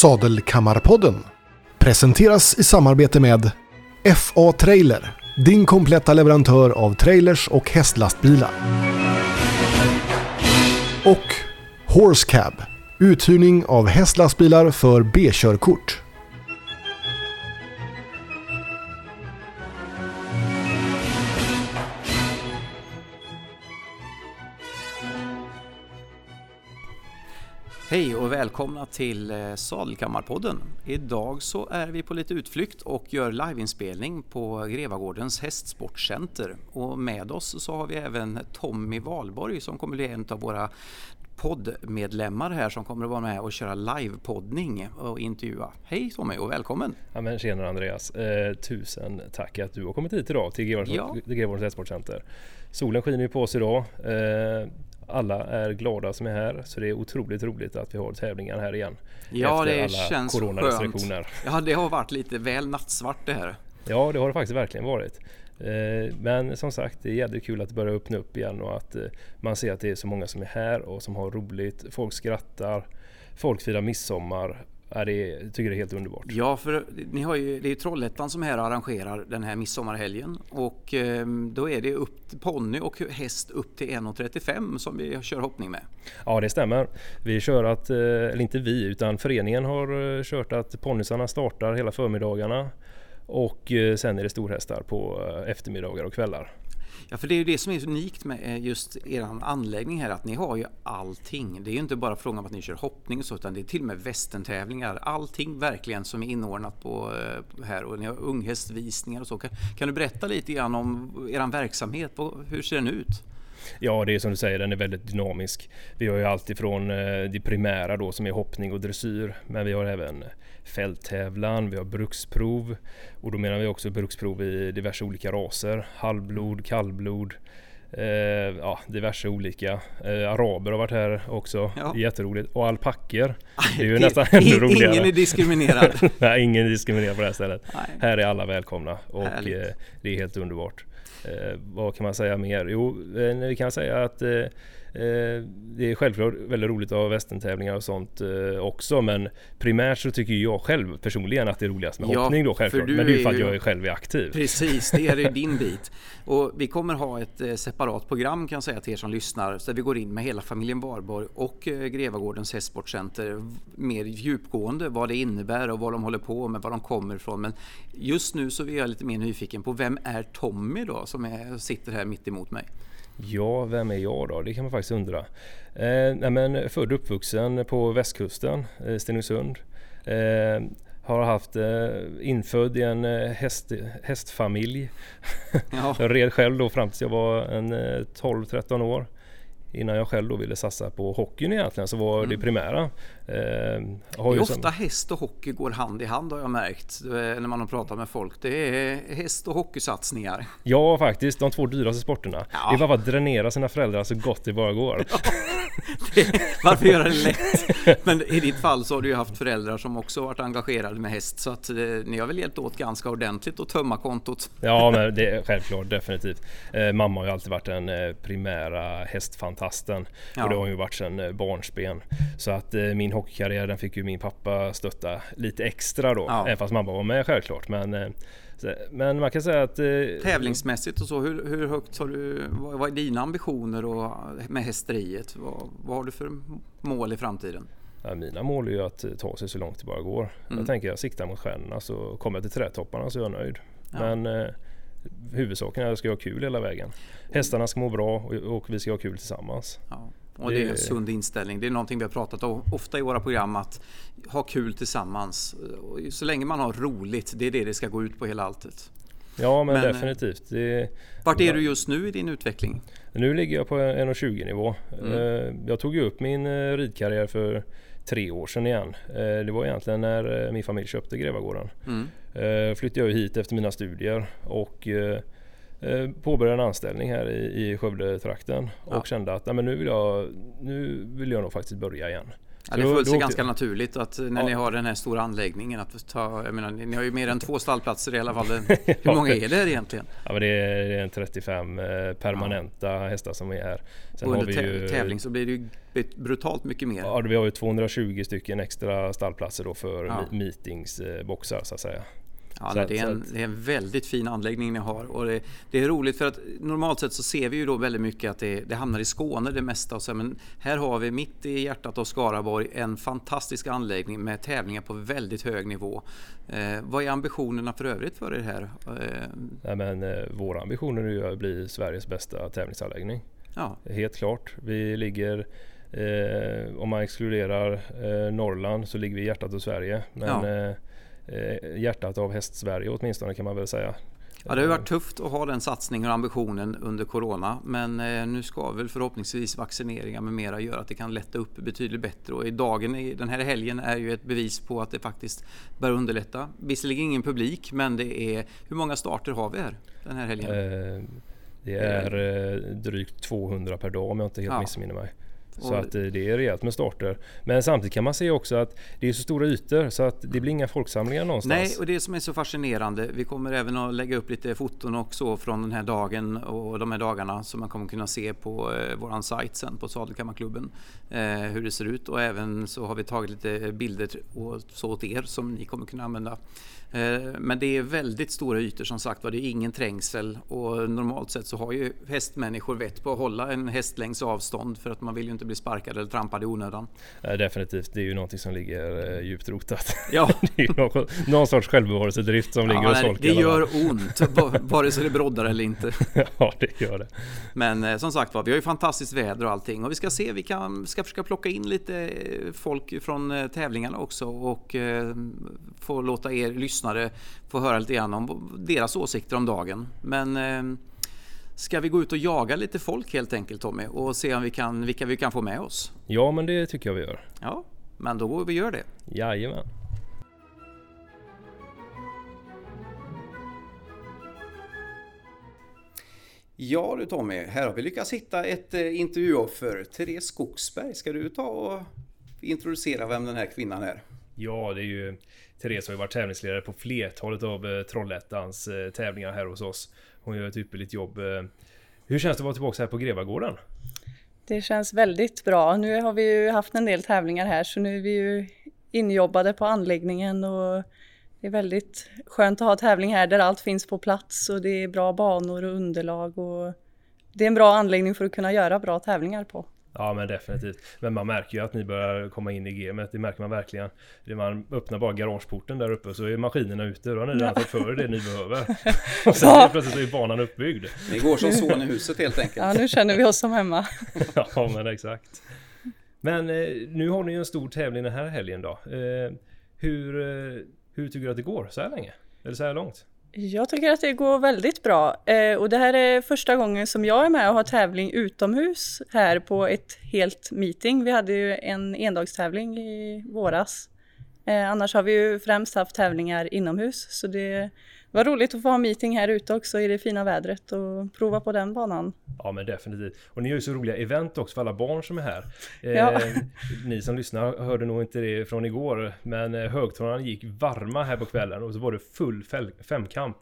Sadelkammarpodden presenteras i samarbete med FA Trailer, din kompletta leverantör av trailers och hästlastbilar. Och Horsecab, uthyrning av hästlastbilar för B-körkort. Välkomna till eh, Sadelkammarpodden. Idag så är vi på lite utflykt och gör liveinspelning på Grevagårdens hästsportcenter. Och med oss så har vi även Tommy Valborg som kommer bli en av våra poddmedlemmar här som kommer att vara med och köra livepoddning och intervjua. Hej Tommy och välkommen! Ja men tjena Andreas! Eh, tusen tack att du har kommit hit idag till Grevagårdens ja. hästsportcenter. Solen skiner ju på oss idag. Eh, alla är glada som är här så det är otroligt roligt att vi har tävlingar här igen. Ja det alla känns skönt. Ja det har varit lite väl nattsvart det här. Ja det har det faktiskt verkligen varit. Eh, men som sagt det är jävligt kul att det börjar öppna upp igen och att eh, man ser att det är så många som är här och som har roligt. Folk skrattar, folk firar midsommar Ja, det jag tycker det är helt underbart. Ja, för ni har ju, det är Trollhättan som här arrangerar den här midsommarhelgen och eh, då är det upp ponny och häst upp till 1,35 som vi kör hoppning med. Ja, det stämmer. Vi kör att, eh, eller inte vi, utan föreningen har eh, kört att ponnysarna startar hela förmiddagarna och eh, sen är det storhästar på eftermiddagar och kvällar. Ja, för det är ju det som är unikt med eh, just er anläggning här, att ni har ju allting. Det är ju inte bara frågan om att ni kör hoppning och så, utan det är till och med västentävlingar. Allting verkligen som är inordnat på eh, här och ni har unghästvisningar och så. Kan, kan du berätta lite grann om er verksamhet? Hur ser den ut? Ja, det är som du säger, den är väldigt dynamisk. Vi har ju allt ifrån eh, det primära då som är hoppning och dressyr, men vi har även fälttävlan, vi har bruksprov och då menar vi också bruksprov i diverse olika raser. Halvblod, kallblod, eh, ja, diverse olika. Eh, araber har varit här också, ja. jätteroligt. Och alpacker. Det är ju nästan ännu roligare. Ingen är diskriminerad. Nej, ingen är diskriminerad på det här stället. Nej. Här är alla välkomna och eh, det är helt underbart. Eh, vad kan man säga mer? Jo, eh, vi kan säga att eh, det är självklart väldigt roligt att ha västentävlingar och sånt eh, också men primärt så tycker jag själv personligen att det är roligast med ja, hoppning då självklart. Men det är ju för att jag är själv är aktiv. Precis, det är din bit. Och vi kommer ha ett eh, separat program kan jag säga till er som lyssnar så vi går in med hela familjen Barborg och Grevagårdens hästsportcenter mer djupgående vad det innebär och vad de håller på med, var de kommer ifrån. Men just nu så är jag lite mer nyfiken på vem är Tommy då som är, sitter här mitt emot mig? Ja, vem är jag då? Det kan man faktiskt undra. Eh, nej, men född och uppvuxen på västkusten, eh, Stenungsund. Eh, har haft eh, infödd i en eh, häst, hästfamilj. Ja. jag red själv då fram tills jag var en 12-13 eh, år innan jag själv då ville satsa på hockeyn egentligen så var mm. det primära. Eh, det är ofta som... häst och hockey går hand i hand har jag märkt eh, när man har pratat med folk. Det är häst och hockeysatsningar. Ja faktiskt, de två dyraste sporterna. Ja. Det är bara att dränera sina föräldrar så gott det bara går. Ja. Det, varför göra det lätt? Men i ditt fall så har du ju haft föräldrar som också varit engagerade med häst så att eh, ni har väl hjälpt åt ganska ordentligt att tömma kontot? Ja men det är självklart definitivt. Eh, mamma har ju alltid varit den eh, primära hästfantasten ja. och det har hon ju varit sedan eh, barnsben. Så att eh, min hockeykarriär den fick ju min pappa stötta lite extra då, ja. även fast mamma var med självklart. Men men man kan säga att... Eh, Tävlingsmässigt och så, hur, hur högt har du... Vad, vad är dina ambitioner och, med hästeriet? Vad, vad har du för mål i framtiden? Ja, mina mål är ju att ta sig så långt det bara går. Mm. Jag tänker jag siktar mot stjärnorna så kommer jag till trädtopparna så är jag nöjd. Ja. Men eh, huvudsaken är att jag ska ha kul hela vägen. Hästarna ska må bra och, och vi ska ha kul tillsammans. Ja. Och det är en sund inställning. Det är någonting vi har pratat om ofta i våra program att ha kul tillsammans. Så länge man har roligt, det är det det ska gå ut på hela alltet. Ja men, men eh, definitivt. Det, vart är du just nu i din utveckling? Nu ligger jag på 1,20 nivå. Mm. Eh, jag tog upp min eh, ridkarriär för tre år sedan igen. Det var egentligen när min familj köpte Grevagården. Mm. Flyttade jag hit efter mina studier och påbörjade en anställning här i, i Skövde-trakten och ja. kände att nej, men nu, vill jag, nu vill jag nog faktiskt börja igen. Ja, det föll sig ganska naturligt att när ja. ni har den här stora anläggningen att ta, jag menar, ni har ju mer än två stallplatser i alla fall. Hur många är det här egentligen? Ja, men det är, en 35 eh, permanenta ja. hästar som är här. Sen och under ju, tävling så blir det ju brutalt mycket mer. Ja, vi har ju 220 stycken extra stallplatser då för ja. meetingsboxar så att säga. Ja, nej, det, är en, det är en väldigt fin anläggning ni har och det, det, är roligt för att normalt sett så ser vi ju då väldigt mycket att det, det hamnar i Skåne det mesta. Och så, men här har vi mitt i hjärtat av Skaraborg en fantastisk anläggning med tävlingar på väldigt hög nivå. Eh, vad är ambitionerna för övrigt för er här? Eh, nej, men, eh, våra ambitioner är att bli Sveriges bästa tävlingsanläggning. Ja. Helt klart. Vi ligger eh, om man exkluderar eh, Norrland så ligger vi i hjärtat av Sverige. Men, ja Eh, hjärtat av Häst-Sverige åtminstone kan man väl säga. Ja, det har varit tufft att ha den satsningen och ambitionen under Corona. Men eh, nu ska väl förhoppningsvis vaccineringar med mera göra att det kan lätta upp betydligt bättre. Och i dagen, den här helgen är ju ett bevis på att det faktiskt bör underlätta. Visserligen ingen publik, men det är... Hur många starter har vi här den här helgen? Eh, det är drygt 200 per dag om jag inte helt ja. missminner mig. Så att eh, det är rejält med starter. Men samtidigt kan man se också att det är så stora ytor så att det blir inga folksamlingar någonstans. Nej, och det som är så fascinerande. Vi kommer även att lägga upp lite foton också från den här dagen och de här dagarna som man kommer kunna se på eh, våran sajt sen på Sadelkammarklubben. Eh, hur det ser ut och även så har vi tagit lite bilder och så åt er som ni kommer kunna använda. Eh, men det är väldigt stora ytor som sagt var. Det är ingen trängsel och normalt sett så har ju hästmänniskor vett på att hålla en hästlängds avstånd för att man vill ju inte bli sparkad eller trampad i onödan. Ja, definitivt, det är ju någonting som ligger eh, djupt rotat. Ja. det är ju någon, någon sorts självbevarelsedrift som ligger ja, hos folk. Det gör ont, vare sig det broddar eller inte. ja, det gör det. Men eh, som sagt var, vi har ju fantastiskt väder och allting och vi ska se, vi kan, ska försöka plocka in lite folk från tävlingarna också och få låta er lyssna lyssnare få höra lite grann om deras åsikter om dagen. Men eh, ska vi gå ut och jaga lite folk helt enkelt Tommy och se om vi kan, vilka vi kan få med oss? Ja, men det tycker jag vi gör. Ja, men då går vi och gör det. Jajamän. Ja du Tommy, här har vi lyckats hitta ett eh, intervjuoffer. Therese Skogsberg, ska du ta och introducera vem den här kvinnan är? Ja, det är ju Therese har ju varit tävlingsledare på flertalet av eh, eh, tävlingar här hos oss. Hon gör ett ypperligt jobb. Eh. Hur känns det att vara tillbaka här på Grevagården? Det känns väldigt bra. Nu har vi ju haft en del tävlingar här så nu är vi ju injobbade på anläggningen och det är väldigt skönt att ha tävling här där allt finns på plats och det är bra banor och underlag och det är en bra anläggning för att kunna göra bra tävlingar på. Ja men definitivt. Men man märker ju att ni börjar komma in i gamet. Det märker man verkligen. Det man öppnar bara garageporten där uppe så är maskinerna ute. Då har ni redan fått för det ni behöver. Och sen ja. plötsligt så är banan uppbyggd. Ni går som son i huset helt enkelt. Ja nu känner vi oss som hemma. ja men exakt. Men eh, nu har ni en stor tävling den här helgen då. Eh, hur, eh, hur tycker du att det går så här länge? Eller så här långt? Jag tycker att det går väldigt bra eh, och det här är första gången som jag är med och har tävling utomhus här på ett helt meeting. Vi hade ju en endagstävling i våras. Eh, annars har vi ju främst haft tävlingar inomhus så det det var roligt att få ha meeting här ute också i det fina vädret och prova på den banan. Ja men definitivt. Och ni gör ju så roliga event också för alla barn som är här. Ja. Eh, ni som lyssnar hörde nog inte det från igår men eh, högtalarna gick varma här på kvällen och så var det full femkamp.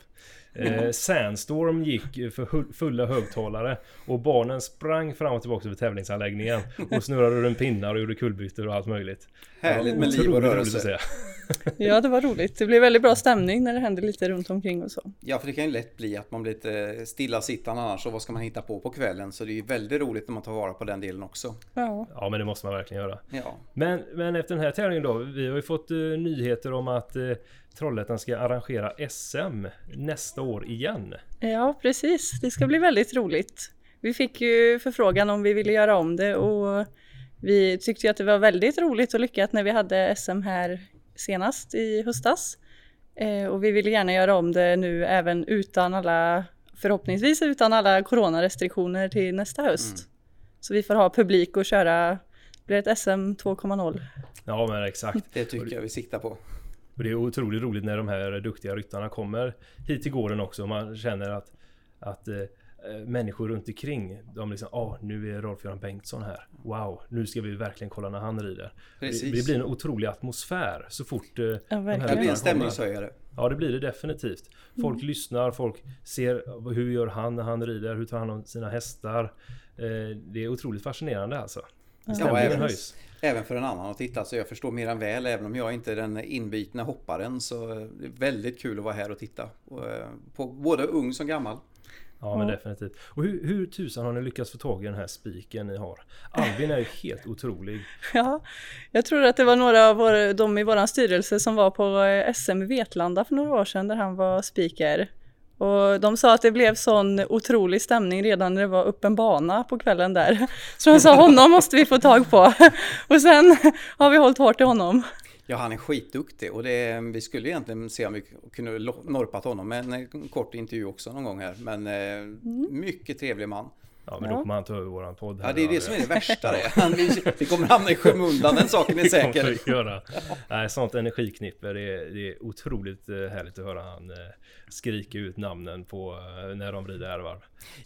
Eh, Sandstorm gick för fulla högtalare och barnen sprang fram och tillbaka över tävlingsanläggningen och snurrade runt pinnar och gjorde kulbytor och allt möjligt. Härligt med liv och rörelse. ja, det var roligt. Det blev väldigt bra stämning när det hände lite runt omkring och så. Ja, för det kan ju lätt bli att man blir lite stillasittande annars och vad ska man hitta på på kvällen? Så det är ju väldigt roligt när man tar vara på den delen också. Ja, ja men det måste man verkligen göra. Ja. Men, men efter den här tävlingen då, vi har ju fått uh, nyheter om att uh, Trollhättan ska arrangera SM nästa år igen. Ja, precis. Det ska bli väldigt roligt. Vi fick ju förfrågan om vi ville göra om det och vi tyckte ju att det var väldigt roligt och lyckat när vi hade SM här senast i höstas. Eh, och vi vill gärna göra om det nu även utan alla, förhoppningsvis utan alla coronarestriktioner till nästa höst. Mm. Så vi får ha publik och köra, blir ett SM 2.0. Ja men exakt. Det tycker jag vi siktar på. Och det är otroligt roligt när de här duktiga ryttarna kommer hit till gården också. Man känner att, att eh, människor runt omkring. De liksom, åh, nu är Rolf-Göran Bengtsson här. Wow, nu ska vi verkligen kolla när han rider. Det, det, blir en otrolig atmosfär så fort eh, ja, de här Det blir en stämningshöjare. Ja, det blir det definitivt. Folk mm. lyssnar, folk ser hur gör han när han rider, hur tar han om sina hästar. Eh, det är otroligt fascinerande alltså. Ja, även, höjs. Även för en annan att titta så jag förstår mer än väl även om jag inte är den inbitna hopparen så det är väldigt kul att vara här och titta. Eh, på både ung som gammal. Ja men definitivt. Och hur, hur tusan har ni lyckats få tag i den här spiken ni har? Albin är ju helt otrolig. Ja, jag tror att det var några av vår, de i vår styrelse som var på eh, SM i Vetlanda för några år sedan där han var speaker. Och de sa att det blev sån otrolig stämning redan när det var öppen bana på kvällen där. Så de sa honom måste vi få tag på. Och sen har vi hållit hårt i honom. Ja, han är skitduktig och det, vi skulle egentligen se om vi kunde norpat honom med en kort intervju också någon gång här. Men eh, mm. mycket trevlig man. Ja, men då kommer han ta över våran podd. Här ja, det är det som är det värsta. Det. Han, vi, kommer hamna i skymundan, den saken är säker. göra. Nej, sånt energiknippe, det är, det är otroligt eh, härligt att höra han eh, skrika ut namnen på eh, när de rider ärvarv.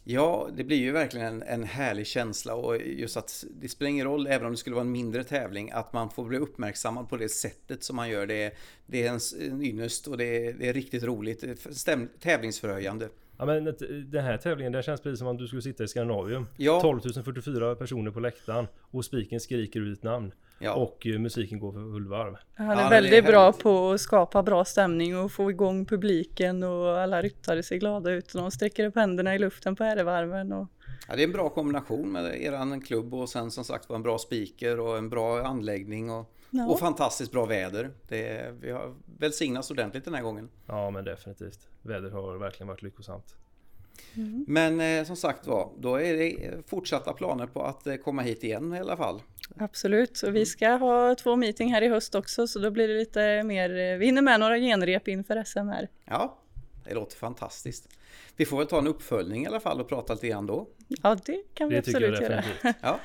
Ja, det blir ju verkligen en, en härlig känsla och just att det spelar ingen roll, även om det skulle vara en mindre tävling, att man får bli uppmärksammad på det sättet som man gör. Det är, det är en, en ynnest och det är, det är riktigt roligt, stäm, tävlingsförhöjande. Ja men den här tävlingen, det känns precis som om du skulle sitta i Skandinavium. Ja. 12 044 personer på läktaren och spiken skriker ut namn. Ja. Och eh, musiken går för full varv. Han är ja, väldigt är bra på att skapa bra stämning och få igång publiken och alla ryttare ser glada ut och de sträcker upp händerna i luften på ärevarven. Och... Ja, det är en bra kombination med eran klubb och sen som sagt var en bra speaker och en bra anläggning. Och... Ja. Och fantastiskt bra väder. Det, vi har välsignats ordentligt den här gången. Ja men definitivt. Vädret har verkligen varit lyckosamt. Mm. Men eh, som sagt var, då är det fortsatta planer på att eh, komma hit igen i alla fall. Absolut, och vi ska ha två meeting här i höst också så då blir det lite mer, eh, vi hinner med några genrep inför SM här. Ja, det låter fantastiskt. Vi får väl ta en uppföljning i alla fall och prata lite grann då. Ja, det kan vi det absolut göra. Ja.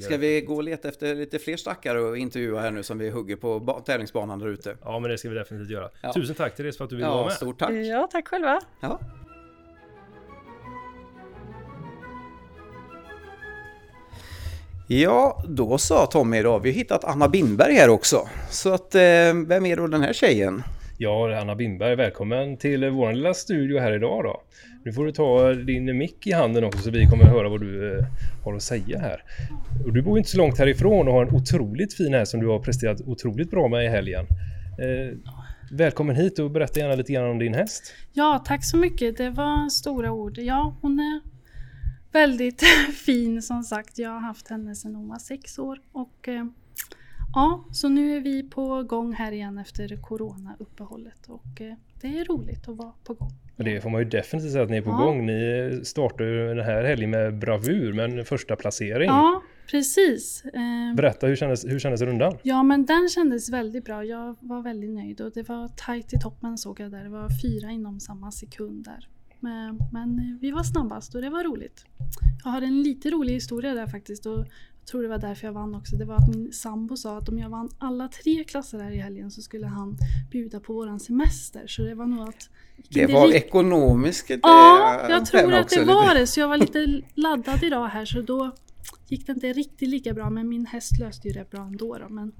Ska vi gå och leta efter lite fler stackare och intervjua här nu som vi hugger på tävlingsbanan där ute? Ja, men det ska vi definitivt göra. Ja. Tusen tack Therese för att du ville ja, vara med. Stort tack. Ja, tack själva. Ja. Ja, då sa Tommy idag. Vi har hittat Anna Bindberg här också. Så att, eh, vem är då den här tjejen? Ja, Anna Bindberg, välkommen till vår lilla studio här idag då. Nu får du ta din mick i handen också så vi kommer att höra vad du eh, har att säga här. Och du bor inte så långt härifrån och har en otroligt fin här som du har presterat otroligt bra med i helgen. Eh, välkommen hit och berätta gärna lite grann om din häst. Ja, tack så mycket. Det var stora ord. Ja, hon är väldigt fin som sagt. Jag har haft henne sedan hon var sex år och eh, Ja, så nu är vi på gång här igen efter coronauppehållet och eh, det är roligt att vara på gång. Det får man ju definitivt säga att ni är på ja. gång. Ni startar ju den här helgen med bravur med en första placering. Ja, precis. Eh, Berätta, hur kändes, hur kändes rundan? Ja, men den kändes väldigt bra. Jag var väldigt nöjd och det var tajt i toppen såg jag där. Det var fyra inom samma sekund där. Men, men vi var snabbast och det var roligt. Jag har en lite rolig historia där faktiskt. Och jag tror det var därför jag vann också. Det var att min sambo sa att om jag vann alla tre klasser här i helgen så skulle han bjuda på våran semester. Så det var nog att... Det var det ekonomiskt Ja, jag tror att det var det. Så jag var lite laddad idag här så då gick det inte riktigt lika bra. Men min häst löste ju det bra ändå. Då, men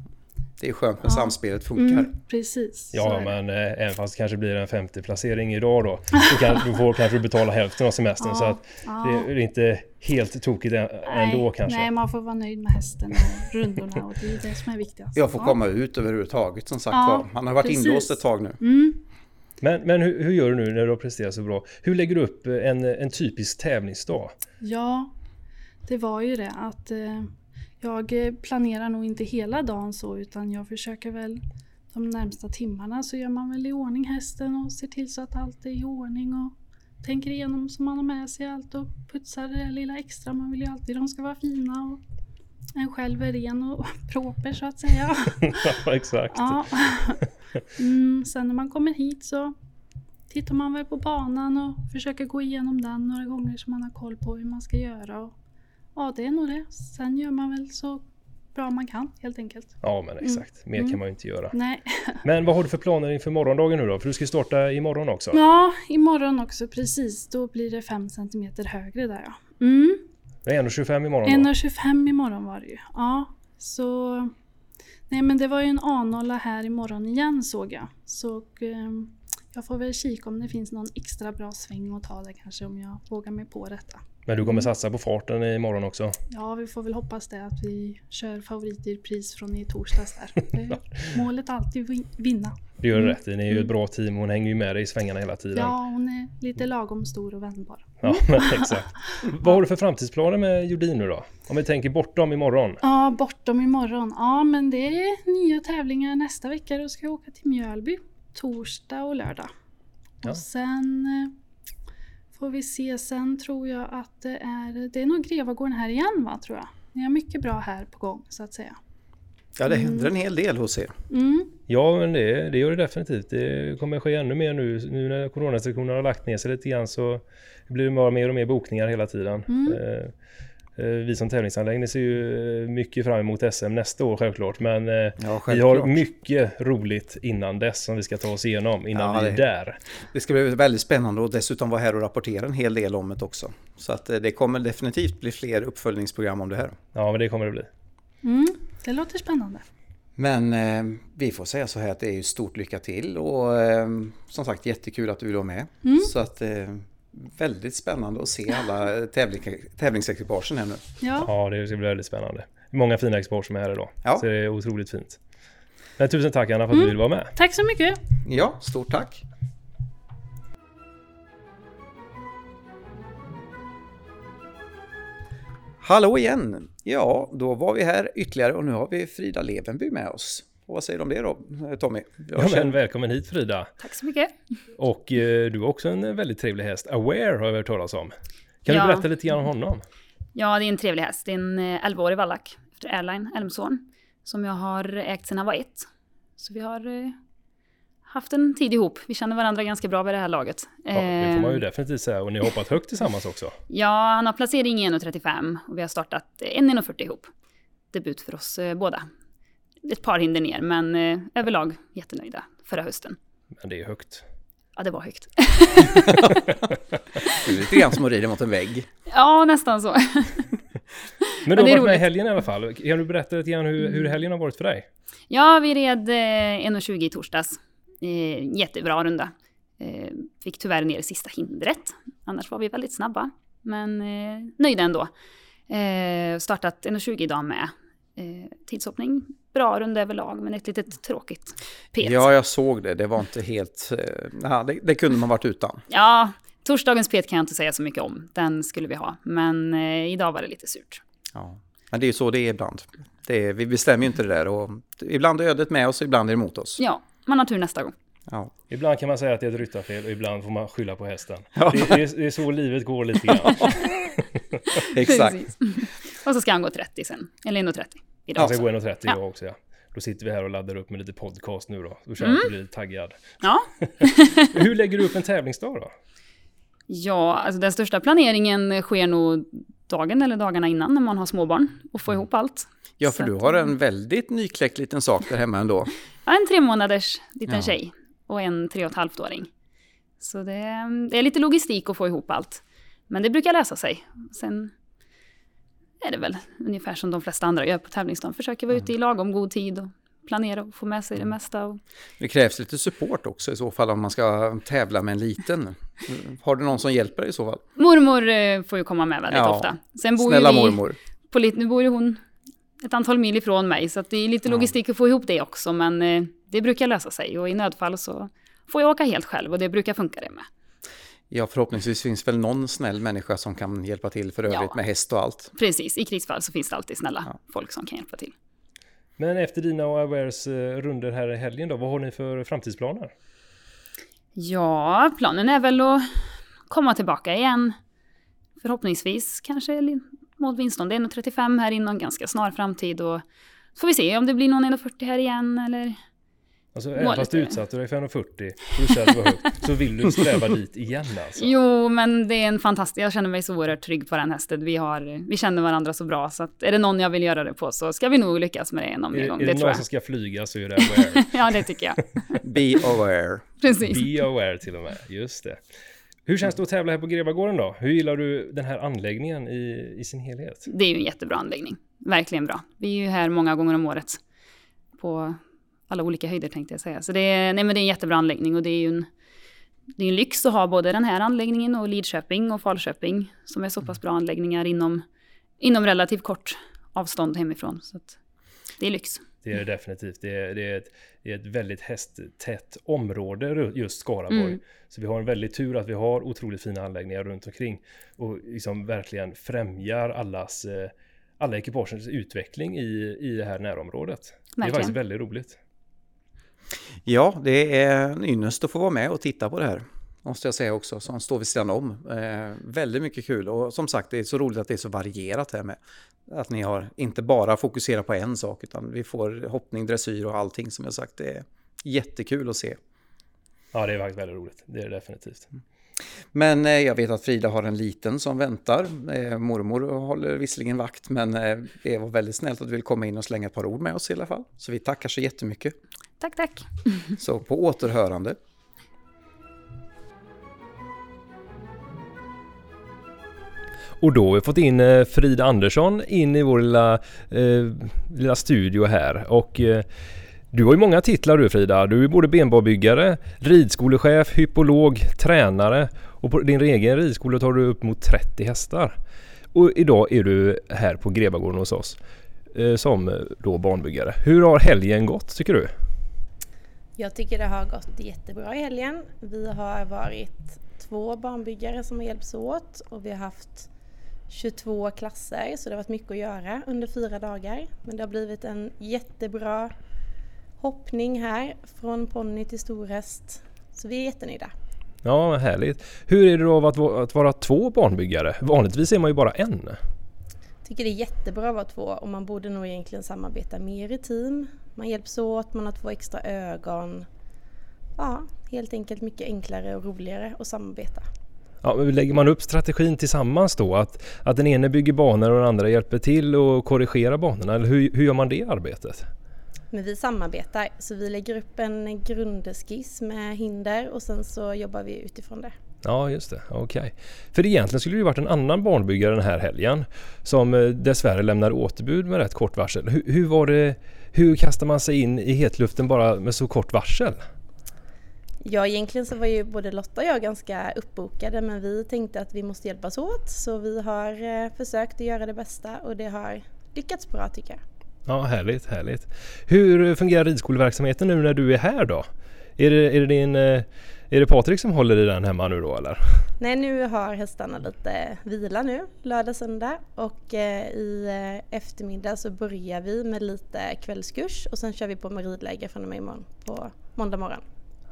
det är skönt när ja. samspelet funkar. Mm, precis. Ja, men eh, även fast det kanske blir en 50 placering idag då. Så kan, du får kanske betala hälften av semestern. Ja, så att ja. det är inte helt tokigt ändå nej, kanske. Nej, man får vara nöjd med hästen och rundorna och det är det som är viktigast. Jag får komma ut överhuvudtaget som sagt var. Han har varit precis. inlåst ett tag nu. Mm. Men, men hur, hur, gör du nu när du har presterat så bra? Hur lägger du upp en, en typisk tävlingsdag? Ja, det var ju det att eh, jag eh, planerar nog inte hela dagen så utan jag försöker väl de närmsta timmarna så gör man väl i ordning hästen och ser till så att allt är i ordning och tänker igenom så man har med sig allt och putsar det lilla extra. Man vill ju alltid de ska vara fina och en själv är ren och proper så att säga. ja, exakt. Ja. Mm, sen när man kommer hit så tittar man väl på banan och försöker gå igenom den några gånger så man har koll på hur man ska göra. Och Ja, det är nog det. Sen gör man väl så bra man kan helt enkelt. Ja men exakt, mer kan man ju inte göra. Nej. Men vad har du för planer inför morgondagen nu då? För du ska starta imorgon också. Ja, imorgon också precis. Då blir det 5 cm högre där ja. Mm. Det är 1,25 imorgon då. 1,25 imorgon var det ju. Ja, så... Nej men det var ju en A-nolla här imorgon igen såg jag. Så eh, jag får väl kika om det finns någon extra bra sväng att ta där kanske om jag vågar mig på detta. Men du kommer satsa på farten imorgon också? Ja, vi får väl hoppas det att vi kör favorit i pris från i torsdags där. Målet är alltid vin- vinna. Det gör du rätt i. Ni är ju ett bra team. Hon hänger ju med dig i svängarna hela tiden. Ja, hon är lite lagom stor och vändbar. Ja, exakt. Vad har du för framtidsplaner med Jordin nu då? Om vi tänker bortom imorgon. Ja, bortom imorgon. Ja, men det är nya tävlingar nästa vecka. Då ska jag åka till Mjölby. Torsdag och lördag. Ja. Och sen eh, får vi se. Sen tror jag att det är, det är nog Grevagården här igen va, tror jag. Ni har mycket bra här på gång så att säga. Ja, det händer en hel del hos er. Mm. Ja, men det, det gör det definitivt. Det kommer ske ännu mer nu. Nu när coronarestriktionerna har lagt ner sig lite grann så blir det bara mer och mer bokningar hela tiden. Mm. Eh, vi som tävlingsanläggning ser ju eh, mycket fram emot SM nästa år självklart. Men eh, Ja, vi har självklart. mycket roligt innan dess som vi ska ta oss igenom innan Ja, vi är det- där. Det ska bli väldigt spännande och dessutom vara här och rapportera en hel del om det också. Så att eh, det kommer definitivt bli fler uppföljningsprogram om det här. Ja, men det kommer det bli. Mm. Det låter spännande. Men eh, vi får säga så här att det är ju stort lycka till och eh, som sagt jättekul att du vill vara med. Så att eh, väldigt spännande att se alla tävling, tävlingsekipagen här nu. Ja, Ja, det ska bli väldigt spännande. Många fina export som är här idag. Ja. Så det är otroligt fint. Men tusen tack Anna för att du ville vara med. tack så mycket. Ja, stort tack! Hallå igen! Ja, då var vi här ytterligare och nu har vi Frida Levenby med oss. Och vad säger du om det då, Tommy? Jag Ja, men välkommen hit Frida. Tack så mycket. Och eh, du har också en väldigt trevlig häst. Aware har jag hört talas om. Kan Ja. du berätta lite grann om honom? Ja, det är en trevlig häst. Det är en eh, 11-årig vallack efter Airline Elmsån som jag har ägt sedan han var ett. Så vi har eh, haft en tid ihop. Vi känner varandra ganska bra vid det här laget. Ja, det får man ju Eh, definitivt säga. Och ni har hoppat högt tillsammans också. Ja, han har placering i 1,35 och vi har startat eh, en 1,40 ihop. Debut för oss eh, båda. Ett par hinder ner, men eh, överlag jättenöjda förra hösten. Men det är högt. Ja, det var högt. Det är lite grann som att rida mot en vägg. ja, nästan så. Men du det har varit med i helgen i alla fall. Kan du berätta lite grann hur, hur helgen har varit för dig? Ja, vi red eh, 1,20 i torsdags. Eh, jättebra runda. Eh, fick tyvärr ner det sista hindret. Annars var vi väldigt snabba. Men eh, nöjda ändå. Eh, startat 1,20 idag med. Eh, tidshoppning, bra runda överlag, men ett litet tråkigt pet. Ja, jag såg det. Det var inte helt... eh, Ja, det, det kunde man varit utan. Ja, torsdagens pet kan jag inte säga så mycket om. Den skulle vi ha. Men eh, idag var det lite surt. Ja. Men det är ju så det är ibland. Det är, vi bestämmer ju inte det där och ibland är ödet med oss ibland är det emot oss. Ja, man har tur nästa gång. Ja. Ibland kan man säga att det är ett ryttarfel och ibland får man skylla på hästen. Ja. Det, det, är, det är så livet går lite grann. Exakt. Och så ska han gå 30 sen. Eller 1,30 idag. Jag ska gå 1,30 Ja. också ja. Då sitter vi här och laddar upp med lite podcast nu då. Då känner jag att jag blir taggad. Ja, Hur lägger du upp en tävlingsdag då? Ja, alltså den största planeringen sker nog dagen eller dagarna innan när man har småbarn och får ihop allt. Ja, för Så du har en väldigt nykläckt liten sak där hemma ändå. Ja, en tre månaders liten Ja. tjej och en tre och ett halvt åring. Så det, det är lite logistik att få ihop allt. Men det brukar lösa sig. Sen är det väl ungefär som de flesta andra gör på tävlingsdagen. Försöker vara ute i lagom god tid och planera och få med sig det mesta. Och... Det krävs lite support också i så fall om man ska tävla med en liten. Har du någon som hjälper dig i så fall? Mormor eh, får ju komma med väldigt Ja, ofta. Sen bor Snälla vi... mormor. på lite, nu bor ju hon ett antal mil ifrån mig, så det är lite logistik att få ihop det också, men eh, det brukar lösa sig och i nödfall så får jag åka helt själv och det brukar funka det med. Ja, förhoppningsvis finns väl någon snäll människa som kan hjälpa till för övrigt Ja. med häst och allt. Precis, i krigsfall så finns det alltid snälla folk som kan hjälpa till. Men efter dina och Awares eh, runder här i helgen då, vad har ni för framtidsplaner? Ja, planen är väl att komma tillbaka igen. Förhoppningsvis kanske mot är 1,35 här inom ganska snar framtid och så får vi se om det blir någon 1,40 här igen eller Alltså även fast du utsatte dig för 1,40 och du säger att det var högt, så vill du sträva dit igen alltså? Jo, men det är en fantastisk, jag känner mig så oerhört trygg på den hästen. Vi, har, vi känner varandra så bra, så att är det någon jag vill göra det på så ska vi nog lyckas med det någon Är, gång. är Det det tror någon jag. som ska flyga så är det aware. Ja, det tycker jag. Be aware. Precis. Be aware till och med, just det. Hur känns det att tävla här på Grevagården då? Hur gillar du den här anläggningen i, i sin helhet? Det är ju en jättebra anläggning. Verkligen bra. Vi är ju här många gånger om året. På alla olika höjder tänkte jag säga. Så det är, nej men det är en jättebra anläggning och det är ju en, det är en lyx att ha både den här anläggningen och Lidköping och Falköping som är så pass bra anläggningar inom, inom relativt kort avstånd hemifrån. Så det är lyx. Det är det definitivt. Det är, det är, ett, det är ett väldigt hästtätt område just Skaraborg. Mm. Så vi har en väldig tur att vi har otroligt fina anläggningar runt omkring och liksom verkligen främjar allas, eh, alla ekipagens utveckling i, i det här närområdet. Det är Verkligen. faktiskt väldigt roligt. Ja, det är en ynnest att få vara med och titta på det här. Måste jag säga också, som står vid sidan om. Eh, väldigt mycket kul och som sagt det är så roligt att det är så varierat här med. Att ni har inte bara fokuserat på en sak utan vi får hoppning, dressyr och allting som jag sagt. Det är jättekul att se. Ja, det är faktiskt väldigt roligt. Det är det definitivt. Men eh, jag vet att Frida har en liten som väntar. Eh, mormor håller visserligen vakt men eh, det var väldigt snällt att du vill komma in och slänga ett par ord med oss i alla fall. Så vi tackar så jättemycket. Tack, tack. Så på återhörande. Och då har vi fått in eh, Frida Andersson in i vår lilla, eh, lilla studio här. Och eh, du har ju många titlar du Frida. Du är både benbarbyggare, ridskolechef, hypolog, tränare och på din egen ridskola tar du upp mot 30 hästar. Och idag är du här på Grevagården hos oss eh, som då barnbyggare. Hur har helgen gått tycker du? Jag tycker det har gått jättebra i helgen. Vi har varit två barnbyggare som har hjälpts åt och vi har haft 22 klasser så det har varit mycket att göra under fyra dagar. Men det har blivit en jättebra hoppning här från ponny till storhäst. Så vi är jättenöjda. Ja, härligt. Hur är det då att, att vara två barnbyggare? Vanligtvis är man ju bara en. tycker det är jättebra att vara två och man borde nog egentligen samarbeta mer i team. Man hjälps åt, man har två extra ögon. Ja, helt enkelt mycket enklare och roligare att samarbeta. Ja, lägger man upp strategin tillsammans då? Att, att den ene bygger banor och den andra hjälper till och korrigerar banorna? Eller hur, hur gör man det arbetet? Men vi samarbetar, så vi lägger upp en grundskiss med hinder och sen så jobbar vi utifrån det. Ja, just det. Okej. För egentligen skulle det ju varit en annan barnbyggare den här helgen som eh, dessvärre lämnade återbud med rätt kort varsel. Hur, hur var det? Hur kastar man sig in i hetluften bara med så kort varsel? Ja, egentligen så var ju både Lotta och jag ganska uppbokade men vi tänkte att vi måste hjälpas åt så vi har eh, försökt att göra det bästa och det har lyckats bra tycker jag. Ja, härligt, härligt. Hur fungerar ridskoleverksamheten nu när du är här då? Är det, är det din... eh, Är det Patrik som håller i den hemma nu då eller? Nej, nu har hästarna lite vila nu, lördag, söndag och eh, i eh, eftermiddag så börjar vi med lite kvällskurs och sen kör vi på med ridläger från och med imorgon på måndag morgon.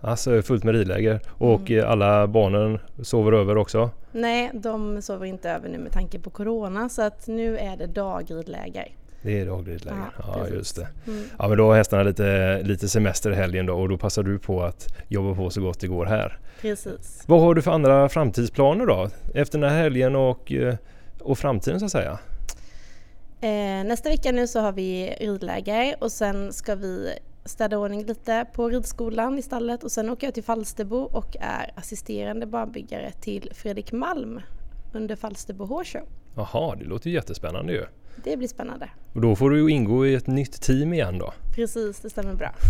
Alltså fullt med ridläger och eh, alla barnen sover över också? Nej, de sover inte över nu med tanke på Corona så att nu är det dagridläger. Det är dagridläger. Ja, Ja, just det. Mm. Ja, men då har hästarna lite, lite semester i helgen då och då passar du på att jobba på så gott det går här. Precis. Vad har du för andra framtidsplaner då? Efter den här helgen och, eh, och framtiden så att säga? Eh, nästa vecka nu så har vi ridläger och sen ska vi städa ordning lite på ridskolan i stallet och sen åker jag till Falsterbo och är assisterande barnbyggare till Fredrik Malm under Falsterbo Horse Show. Jaha, det låter jättespännande ju. Det blir spännande. Och då får du ju ingå i ett nytt team igen då. Precis, det stämmer bra.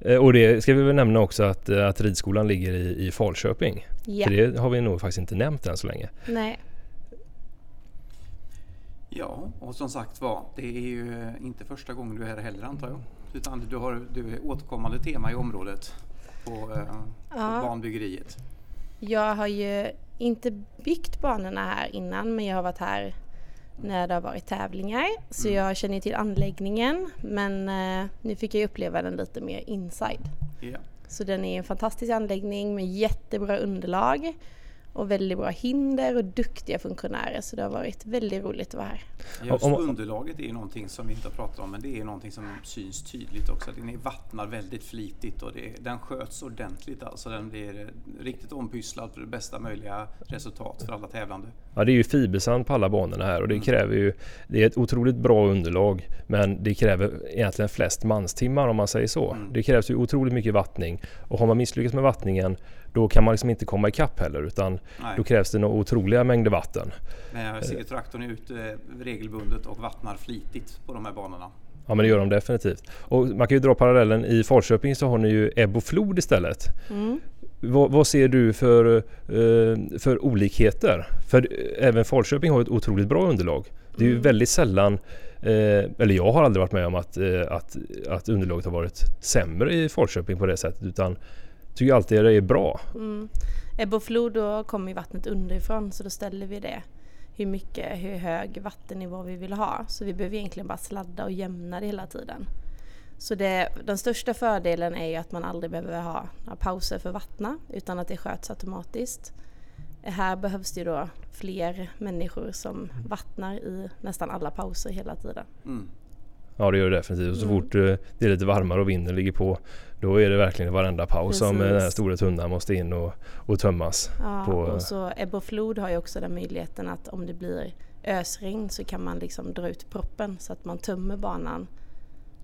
Eh, Och det ska vi väl nämna också att, eh, att ridskolan ligger i, i Falköping. Ja, För det har vi nog faktiskt inte nämnt än så länge. nej, Ja, och som sagt var, det är ju inte första gången du är här heller antar jag. Utan du har du är återkommande tema i området på, eh, på Ja. banbyggeriet. jag har ju inte byggt banorna här innan men jag har varit här när det har varit tävlingar så jag känner till anläggningen men eh, nu fick jag uppleva den lite mer inside. Ja. Så den är en fantastisk anläggning med jättebra underlag och väldigt bra hinder och duktiga funktionärer så det har varit väldigt roligt att vara här. Just underlaget är ju någonting som vi inte har pratat om men det är någonting som syns tydligt också. Den vattnar väldigt flitigt och det, den sköts ordentligt alltså. Den blir riktigt ompysslad för det bästa möjliga resultat för alla tävlande. Ja det är ju fibersand på alla banorna här och det mm. kräver ju Det är ett otroligt bra underlag men det kräver egentligen flest manstimmar om man säger så. Mm. Det krävs ju otroligt mycket vattning och har man misslyckats med vattningen då kan man liksom inte komma ikapp heller utan Nej. då krävs det några otroliga mängder vatten. Men jag ser traktorn ut regelbundet och vattnar flitigt på de här banorna. Ja men det gör de definitivt. Och man kan ju dra parallellen i Falköping så har ni ju ebb och flod istället. Mm. Vad, vad, ser du för, eh, för olikheter? För även Falköping har ett otroligt bra underlag. Det är ju mm. väldigt sällan, eh, eller jag har aldrig varit med om att, eh, att, att underlaget har varit sämre i Falköping på det sättet utan tycker alltid att det är bra. Mm. Ebb och flod då kommer vattnet underifrån så då ställer vi det hur mycket, hur hög vattennivå vi vill ha. Så vi behöver egentligen bara sladda och jämna det hela tiden. Så det, den största fördelen är ju att man aldrig behöver ha några pauser för vattna utan att det sköts automatiskt. Här behövs det ju då fler människor som vattnar i nästan alla pauser hela tiden. Mm. Ja det gör det definitivt. Och så mm. fort eh, det är lite varmare och vinden ligger på då är det verkligen varenda paus Precis. som den här stora tunnan måste in och, och tömmas. Ja, på, och så ebb och flod har ju också den möjligheten att om det blir ösregn så kan man liksom dra ut proppen så att man tömmer banan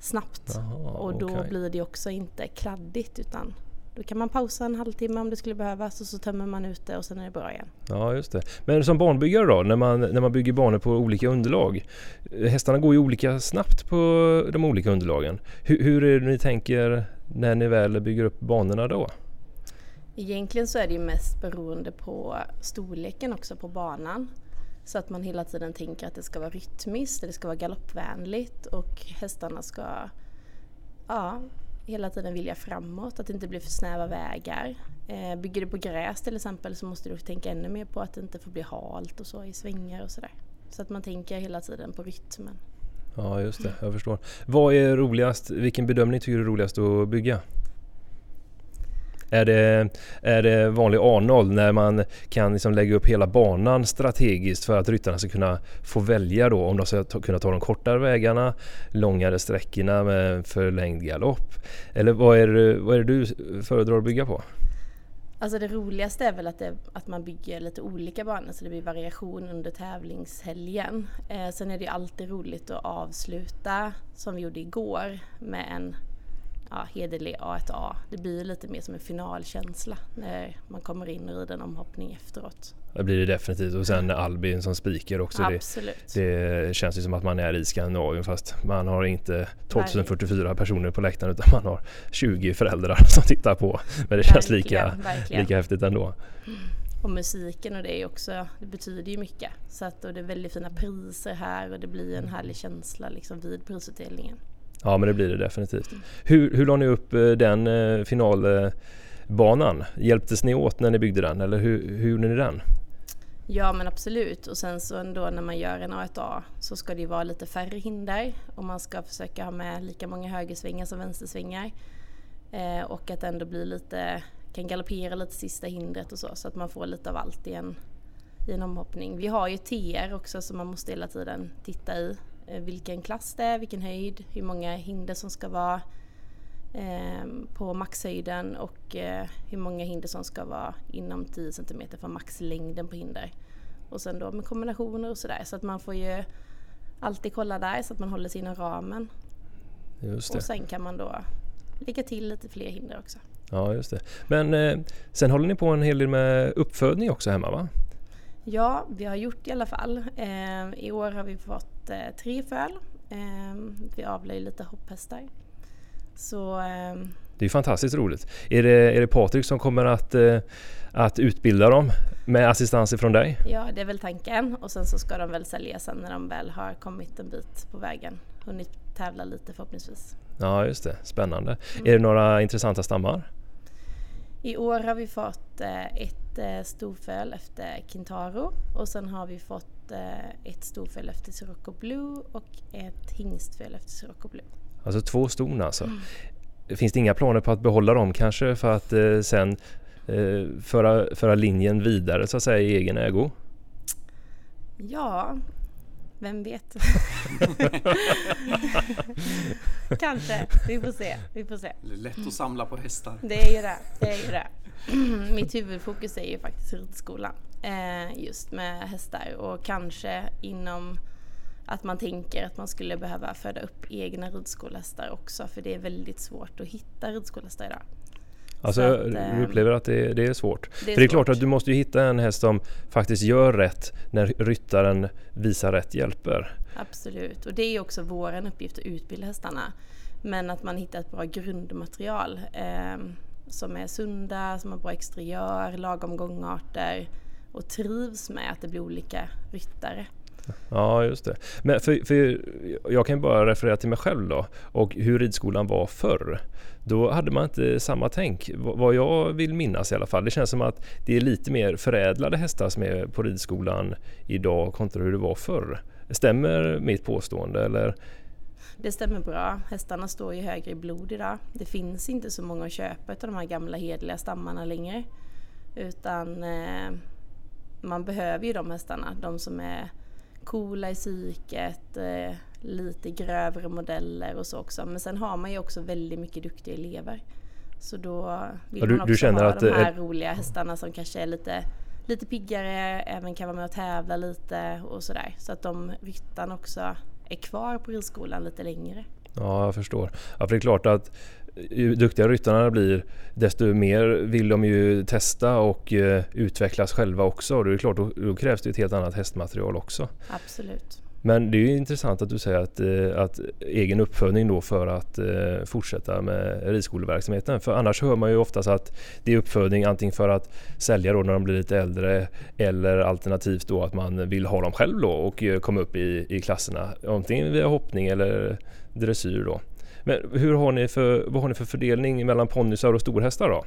snabbt. Aha, och då okay. blir det också inte kladdigt utan då kan man pausa en halvtimme om det skulle behövas och så tömmer man ut det och sen är det bra igen. Ja just det. Men som banbyggare då, när man, när man bygger banor på olika underlag. Hästarna går ju olika snabbt på de olika underlagen. Hur, hur är det ni tänker när ni väl bygger upp banorna då? Egentligen så är det ju mest beroende på storleken också på banan. Så att man hela tiden tänker att det ska vara rytmiskt, det ska vara galoppvänligt och hästarna ska ja, hela tiden vilja framåt, att det inte blir för snäva vägar. Eh, bygger du på gräs till exempel så måste du tänka ännu mer på att det inte får bli halt och så i svängar och sådär. Så att man tänker hela tiden på rytmen. Ja just det, jag förstår. Vad är roligast, vilken bedömning tycker du är roligast att bygga? Är det, är det vanlig A0 när man kan liksom lägga upp hela banan strategiskt för att ryttarna ska kunna få välja då om de ska ta, kunna ta de kortare vägarna, långare sträckorna med förlängd galopp? Eller vad är, det, vad är det du föredrar att bygga på? Alltså det roligaste är väl att, det, att man bygger lite olika banor så det blir variation under tävlingshelgen. Eh, sen är det ju alltid roligt att avsluta som vi gjorde igår med en ja, hederlig A1A. Det blir lite mer som en finalkänsla när man kommer in och rider en omhoppning efteråt. Det blir det definitivt och sen Albin som speaker också. Absolut. Det, det, känns ju som att man är i Skandinavien fast man har inte 2044 personer på läktaren utan man har 20 föräldrar som tittar på. Men det känns lika, lika häftigt ändå. Och musiken och det är också, det betyder ju mycket. Så att, och det är väldigt fina priser här och det blir en härlig känsla liksom vid prisutdelningen. Ja men det blir det definitivt. Hur, hur la ni upp eh, den eh, finalbanan? Hjälptes ni åt när ni byggde den eller hur, hur gjorde ni den? Ja men absolut och sen så ändå när man gör en A1A så ska det ju vara lite färre hinder och man ska försöka ha med lika många högersvingar som vänstersvingar. Eh, och att ändå bli lite, kan galoppera lite sista hindret och så så att man får lite av allt i en, i en omhoppning. Vi har ju TR också som man måste hela tiden titta i Eh, vilken klass det är, vilken höjd, hur många hinder som ska vara på maxhöjden och eh, hur många hinder som ska vara inom 10 cm från maxlängden på hinder. Och sen då med kombinationer och sådär så att man får ju alltid kolla där så att man håller sig inom ramen. Och sen kan man då lägga till lite fler hinder också. Ja just det. Men eh, sen håller ni på en hel del med uppfödning också hemma va? Ja, vi har gjort i alla fall. Eh, I år har vi fått eh, tre föl. Eh, vi avlar ju lite hopphästar. Så, ehm, det är fantastiskt roligt. Är det, är det Patrik som kommer att, eh, att utbilda dem med assistans från dig? Ja, det är väl tanken. Och sen så ska de väl sälja sen när de väl har kommit en bit på vägen. Hunnit tävla lite förhoppningsvis. Ja, just det. Spännande. Mm. Är det några intressanta stammar? I år har vi fått eh, ett eh, storföl efter Kintaro och sen har vi fått eh, ett storföl efter Sirocco Blue och ett hingstföl efter Sirocco Blue. Alltså två ston alltså. Mm. Finns det inga planer på att behålla dem kanske för att sen eh, föra, föra linjen vidare så att säga i egen ägo? Ja, vem vet? Kanske, vi får se. Vi får se. Det är lätt att samla på hästar. Det är ju det. det, är ju det. Mitt huvudfokus är ju faktiskt ridskolan. Eh, just med hästar och kanske inom att man tänker att man skulle behöva föda upp egna ridskolehästar också för det är väldigt svårt att hitta ridskolehästar idag. Alltså att, du eh, upplever att det, det är svårt? det är För det är klart att du måste ju hitta en häst som faktiskt gör rätt när ryttaren visar rätt hjälper. Absolut, och det är också vår uppgift att utbilda hästarna. Men att man hittar ett bra grundmaterial eh, som är sunda, som har bra exteriör, lagom gångarter och trivs med att det blir olika ryttare. Ja, just det. Men för, för jag kan bara referera till mig själv då och hur ridskolan var förr. Då hade man inte samma tänk, vad jag vill minnas i alla fall. Det känns som att det är lite mer förädlade hästar som är på ridskolan idag kontra hur det var förr. Stämmer mitt påstående eller? Det stämmer bra. Hästarna står ju högre i blod idag. Det finns inte så många att köpa av de här gamla hederliga stammarna längre. Utan eh, man behöver ju de hästarna. De som är coola i psyket, eh, lite grövre modeller och så också. Men sen har man ju också väldigt mycket duktiga elever. Så då vill Ja, du- man du också känner ha att de här roliga hästarna som kanske är lite, lite piggare, även kan vara med och tävla lite och sådär. Så att de ryttarna också är kvar på ridskolan lite längre. Ja, jag förstår. Ja, för det är klart att ju duktigare ryttarna blir desto mer vill de ju testa och eh, utvecklas själva också. Och det är klart, då, då krävs det ett helt annat hästmaterial också. Absolut. Men det är ju intressant att du säger att, eh, att egen uppfödning då för att eh, fortsätta med ridskoleverksamheten. För annars hör man ju oftast att det är uppfödning antingen för att sälja då när de blir lite äldre eller alternativt då att man vill ha dem själv då och komma upp i, i klasserna. Antingen via hoppning eller dressyr då. Men hur har ni för, vad har ni för fördelning mellan ponnysar och storhästar då?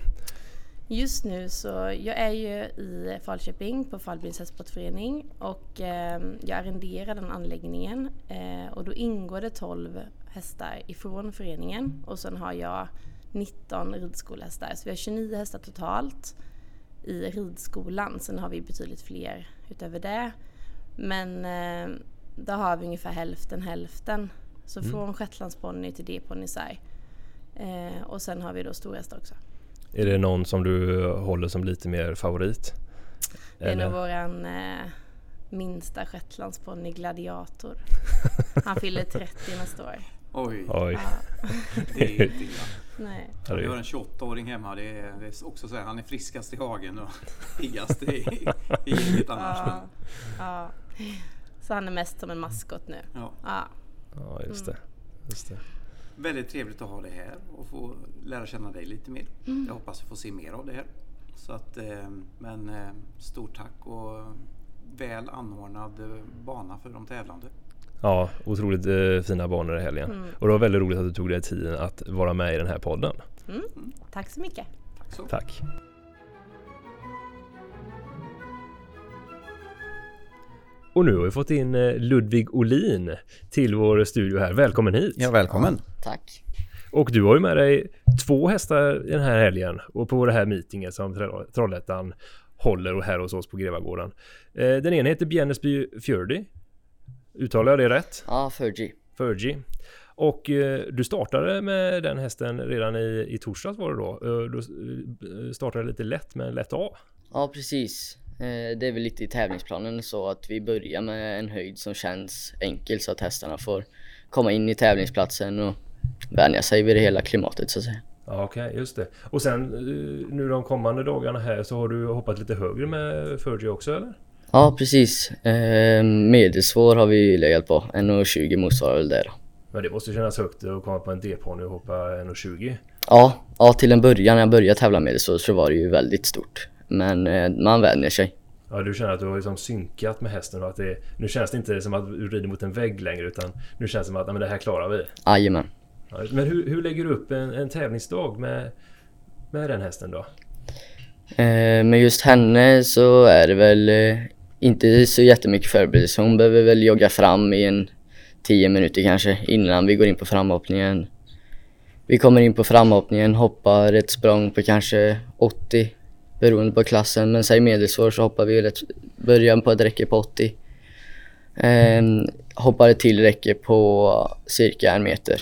Just nu så, jag är ju i Falköping på Falbins hästsportförening och eh, jag arrenderar den anläggningen eh, och då ingår det 12 hästar ifrån föreningen och sen har jag 19 ridskolehästar. Så vi har 29 hästar totalt i ridskolan. Sen har vi betydligt fler utöver det. Men eh, då har vi ungefär hälften hälften. Så från shetlandsponny till D-ponnysar. Eh, och sen har vi då storhästar också. Är det någon som du håller som lite mer favorit? Det är Eller? nog våran eh, minsta shetlandsponny Gladiator. Han fyller 30 nästa år. Oj, Oj. Ja, det är inte illa. nej. Vi är- har en 28-åring hemma. Det är, det är också så här, han är friskast i hagen och piggast i, i gänget annars. Ja, ja. Så han är mest som en maskot nu. Ja, Ja. Ja, just det. Just det. väldigt trevligt att ha dig här och få lära känna dig lite mer. Jag hoppas vi får se mer av det här. Så att, eh, men eh, stort tack och väl anordnad eh, bana för de tävlande. Ja, otroligt eh, fina banor i helgen. Mm. Och det var väldigt roligt att du tog dig tiden att vara med i den här podden. Tack så mycket. Tack så. Tack. Och nu har vi fått in eh, Ludvig Olin till vår studio här. Välkommen hit! Ja, välkommen. Tack. Och du har ju med dig två hästar den här helgen och på det här meetinget som Troll- Trollhättan håller och här hos oss på Grevagården. Eh, Den ena heter Bjärnesby Fjördi. Uttalar jag det rätt? Ja, Fergie. Fergie. Och eh, du startade med den hästen redan i, i torsdags var det då. Eh, Du startade lite lätt med en lätt A. Ja, precis. Eh, Det är väl lite i tävlingsplanen så att vi börjar med en höjd som känns enkel så att hästarna får komma in i tävlingsplatsen och vänja sig vid det hela klimatet så att säga. Ja, Okej, just det. Och sen eh, nu de kommande dagarna här så har du hoppat lite högre med Fergie också eller? Ja, precis. Eh, Medelsvår har vi legat på. 1,20 motsvarar väl det då. Men det måste kännas högt att komma på en D-ponny och hoppa 1,20. Ja, ja, till en början när jag började tävla medelsvår så var det ju väldigt stort. Men eh, man vänjer sig. Ja, du känner att du har liksom synkat med hästen och att det Nu känns det inte som att du rider mot en vägg längre utan nu känns det som att men det här klarar vi. Jajamän. Ja, men hur, hur lägger du upp en, en tävlingsdag med, med den hästen då? Eh, med just henne så är det väl eh, inte så jättemycket förberedelse. Hon behöver väl jogga fram i en 10 minuter kanske innan vi går in på framhoppningen. Vi kommer in på framhoppningen, hoppar ett språng på kanske 80 beroende på klassen. Men säg medelsvår så hoppar vi rätt, början på ett räcke på 80. Eh, hoppar ett till räcke på cirka en meter.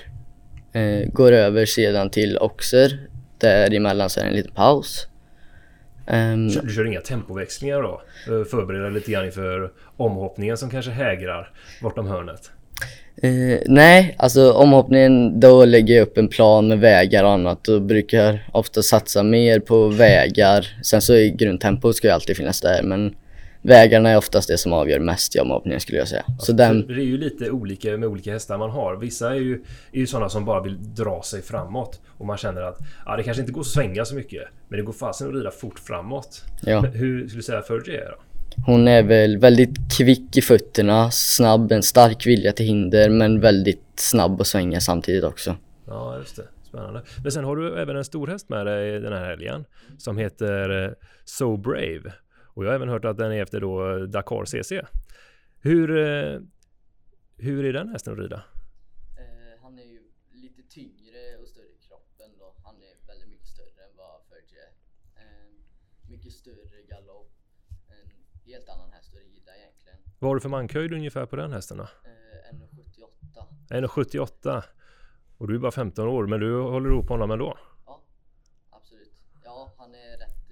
Eh, går över sedan till oxer. Däremellan så är det en liten paus. Um, du kör inga tempoväxlingar då? Förbereda lite grann inför omhoppningen som kanske hägrar bortom hörnet? Uh, nej, alltså omhoppningen då lägger jag upp en plan med vägar och annat och brukar ofta satsa mer på vägar. Sen så i grundtempot ska ju alltid finnas där men vägarna är oftast det som avgör mest i omhoppningen skulle jag säga. så den... Det är ju lite olika med olika hästar man har. Vissa är ju, är ju sådana som bara vill dra sig framåt och man känner att ja, det kanske inte går att svänga så mycket men det går fasen att rida fort framåt. Ja. Men hur skulle du säga Fergie är då? Hon är väl väldigt kvick i fötterna, snabb, en stark vilja till hinder men väldigt snabb att svänga samtidigt också. Ja, just det. Spännande. Men sen har du även en stor häst med dig den här helgen som heter eh, So Brave. Och jag har även hört att den är efter då Dakar CC. Hur, eh, hur är den hästen att rida? Eh, han är ju lite tyngre och större i kroppen då. Han är väldigt mycket större än vad Fergie är. Eh, mycket större galopp. En helt annan häst att rida egentligen. Vad har du för mankhöjd ungefär på den hästen då? 1,78. 1,78. Och du är bara 15 år, men du håller ihop honom ändå? Ja, absolut. Ja, han är rätt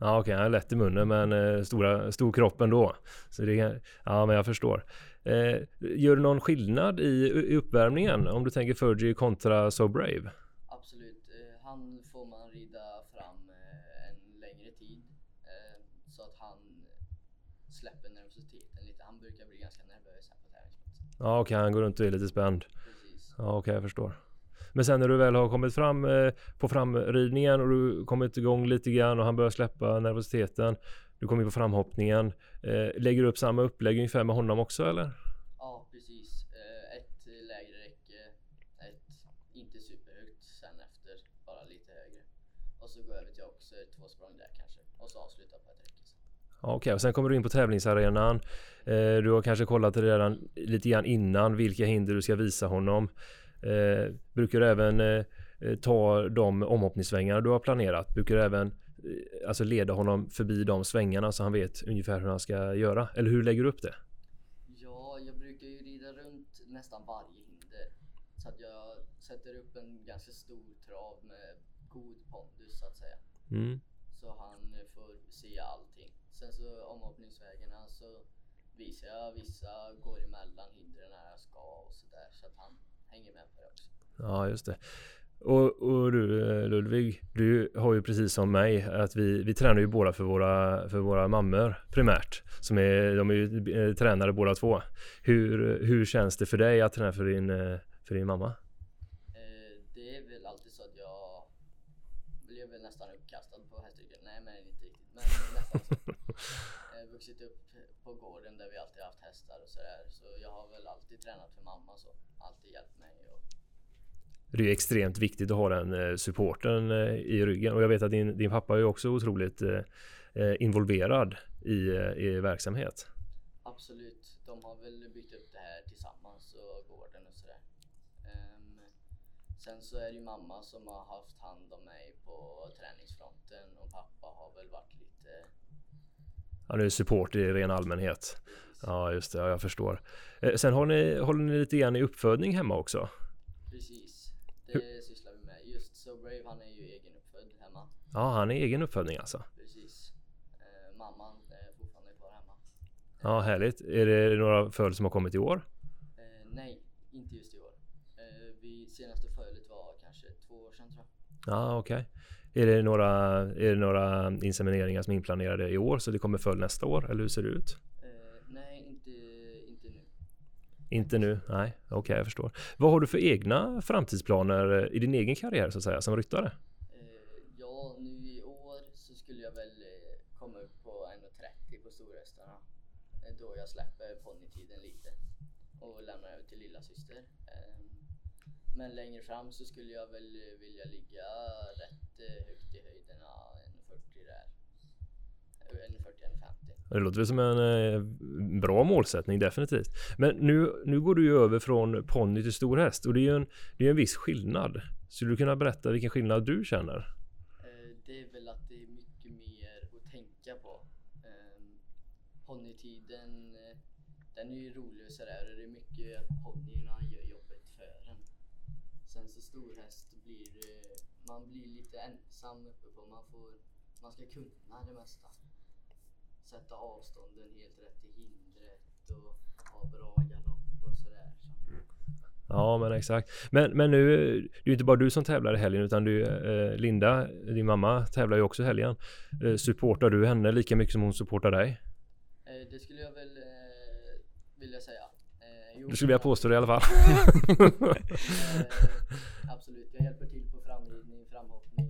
Ja okej, okay, han är lätt i munnen men eh, stora, stor kropp ändå. Så det, ja men jag förstår. Eh, gör du någon skillnad i, i uppvärmningen om du tänker Fergie kontra So Brave? Absolut. Eh, han får man rida fram eh, en längre tid eh, så att han släpper nervositeten lite. Han brukar bli ganska nervös här på tävlingsplatsen. Ja okej, okay, han går runt och är lite spänd. Precis. Ja okej, okay, jag förstår. Men sen när du väl har kommit fram eh, på framridningen och du kommit igång lite grann och han börjar släppa nervositeten. Du kommer på framhoppningen. Eh, lägger du upp samma upplägg ungefär med honom också eller? Ja precis. Eh, ett lägre räcke, ett inte superhögt, sen efter bara lite högre. Och så går jag över till också två språng där kanske och så avsluta på ett räcke. Okej, okay. och sen kommer du in på tävlingsarenan. Du har kanske kollat redan lite grann innan vilka hinder du ska visa honom. Eh, brukar även eh, ta de omhoppningssvängarna du har planerat. Brukar även eh, alltså leda honom förbi de svängarna så han vet ungefär hur han ska göra. Eller hur lägger du upp det? Ja, jag brukar ju rida runt nästan varje hinder. Så att jag sätter upp en ganska stor trav med god pondus så att säga. Mm. Så han får se allting. Sen så omhoppningsvägarna så visar jag vissa går emellan hindren när jag ska och sådär så att han hänger med på det också. Ja, just det. Och, och, du eh, Ludvig, du har ju precis som mig att vi, vi tränar ju båda för våra, för våra mammor primärt. Som är, de är ju eh, tränare båda två. Hur, hur känns det för dig att träna för din, eh, för din mamma? det är väl alltid så att jag blev väl nästan uppkastad på hästryggen. Nej men inte riktigt. Men nästan så. Jag har vuxit upp på gården där vi alltid haft hästar och sådär. Så jag har väl alltid tränat för mamma så alltid hjälpt mig. Och... Det är extremt viktigt att ha den eh, supporten eh, i ryggen och jag vet att din, din pappa är också otroligt eh, involverad i, i verksamhet. Absolut, de har väl byggt upp det här tillsammans och gården och sådär. Um, sen så är det ju mamma som har haft hand om mig på träningsfronten och pappa har väl varit lite... Han är support i ren allmänhet. Ja, just det. Ja, jag förstår. Eh, sen har ni, håller ni lite grann i uppfödning hemma också? Precis. Det Hur? sysslar vi med. Just So Brave, han är ju egenuppfödd hemma. Ja, han är egen uppfödning alltså? Precis. Eh, mamman är fortfarande kvar hemma. Ja, härligt. Är det några föl som har kommit i år? Eh, nej, inte just i år. Vi, senaste fölet var kanske två år sedan Ja, okej. Okay. Är det, några, är det några insemineringar som är inplanerade i år så det kommer föl nästa år? Eller hur ser det ut? Inte nu? Nej, okej okay, jag förstår. Vad har du för egna framtidsplaner eh, i din egen karriär så att säga som ryttare? Eh, ja, nu i år så skulle jag väl eh, komma upp på 1,30 på storhästarna. Då jag släpper ponnytiden lite och lämnar över till lilla syster. Ehm, men längre fram så skulle jag väl vilja ligga rätt högt i höjderna, 1,40 där. 1,40-1,50. Det låter väl som en eh, bra målsättning definitivt. Men nu, nu går du ju över från ponny till stor häst och det är ju en, det är en viss skillnad. Skulle du kunna berätta vilken skillnad du känner? det är väl att det är mycket mer att tänka på. Um, ponnytiden, eh, den är ju rolig och sådär och det är mycket att ponnyerna gör jobbet för en. Sen så storhäst blir det, man blir lite ensam uppe på, man får, man ska kunna det mesta. Sätta avstånden helt rätt till hindret och ha bra galopp och sådär. Så. Ja men exakt. Men, men nu, det är ju inte bara du som tävlar i helgen utan du, eh, Linda, din mamma tävlar ju också i helgen. Eh, supportar du henne lika mycket som hon supportar dig? Eh, det skulle jag väl eh, vilja säga. Jo, Du skulle vilja påstå det i alla fall. absolut, jag hjälper till på framridning, framhoppning.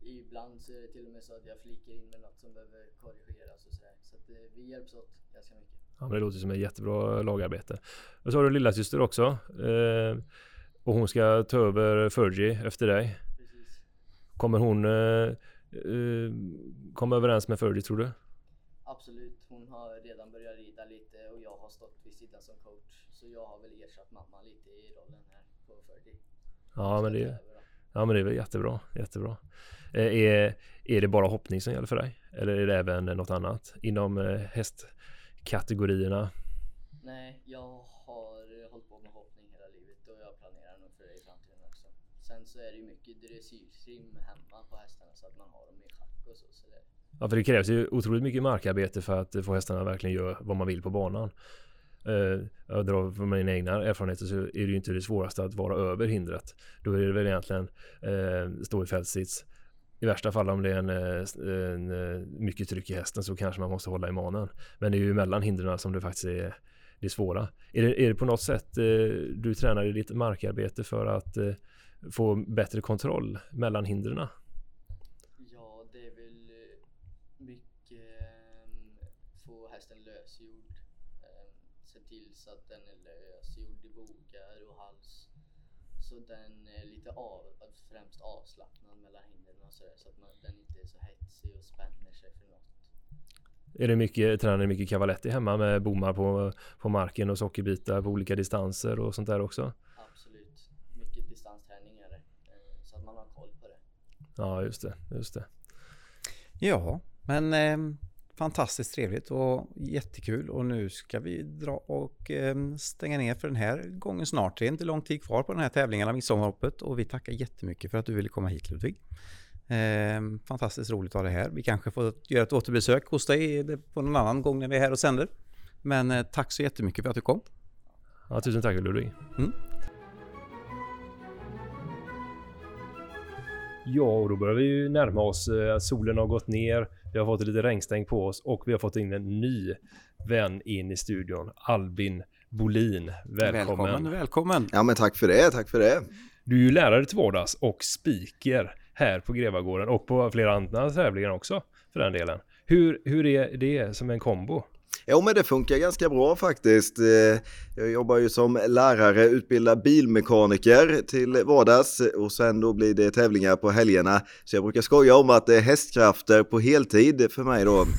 Ibland så är det till och med så att jag flikar in med något som behöver korrigeras och sådär. Så att eh, vi hjälps åt ganska mycket. Ja, men det låter som ett jättebra lagarbete. Och så har du lilla syster också. Eh, och hon ska ta över Fergie efter dig. Precis. Kommer hon eh, eh, komma överens med Fergie tror du? Absolut, hon har redan börjat rida lite och jag har stått vid sidan som coach. Så jag har väl ersatt mamma lite i rollen här på Fergie. Ja men det, då. ja, men det är väl jättebra. jättebra. Eh, är, är det bara hoppning som gäller för dig? Eller är det även något annat inom eh, hästkategorierna? Nej, jag har hållit på med hoppning hela livet och jag planerar nog för det i framtiden också. Sen så är det ju mycket dressyrsim hemma på hästarna så att man har dem i schack och så. så det, Ja, för det krävs ju otroligt mycket markarbete för att få hästarna att verkligen göra vad man vill på banan. Eh, jag drar från mina egna erfarenheter så är det ju inte det svåraste att vara över hindret. Då är det väl egentligen eh, stå i fältsits. I värsta fall om det är en, eh, en, eh, mycket tryck i hästen så kanske man måste hålla i manen. Men det är ju mellan hindren som det faktiskt är det svåra. Är det, är det på något sätt eh, du tränar i ditt markarbete för att få bättre kontroll mellan hindren? ja, det är väl eh, mycket ehm, få hästen lösgjord. Um, se till så att den är lösgjord i bogar och hals. Så den är lite av, främst avslappnad mellan hindren och sådär så att man, den inte är så hetsig och spänner sig för något. Är det mycket, tränar ni mycket cavaletti hemma med bommar på, på marken och sockerbitar på olika distanser och sånt där också? Absolut. Mycket distansträning är det. eh, Så att man har koll på det. Ja, just det. Just det. Ja, men eh, fantastiskt trevligt och jättekul och nu ska vi dra och eh, stänga ner för den här gången snart. Det är inte lång tid kvar på den här tävlingen av Midsommarhoppet och vi tackar jättemycket för att du ville komma hit Ludvig. Eh, fantastiskt roligt att ha det här. Vi kanske får göra ett återbesök hos dig på någon annan gång när vi är här och sänder. Men eh, tack så jättemycket för att du kom. Ja, tusen tack Ludvig. Mm. Ja, och då börjar vi ju närma oss. eh, Solen har gått ner. Vi har fått lite regnstänk på oss och vi har fått in en ny vän in i studion. Albin Bolin. Välkommen. Välkommen, välkommen. Ja men tack för det, tack för det. Du är ju lärare till vardags och speaker här på Grevagården och på flera andra tävlingar också för den delen. Hur, hur är det som en kombo? Jo men det funkar ganska bra faktiskt. Eh, Jag jobbar ju som lärare, utbildar bilmekaniker till vardags och sen då blir det tävlingar på helgerna. Så jag brukar skoja om att det är hästkrafter på heltid för mig då.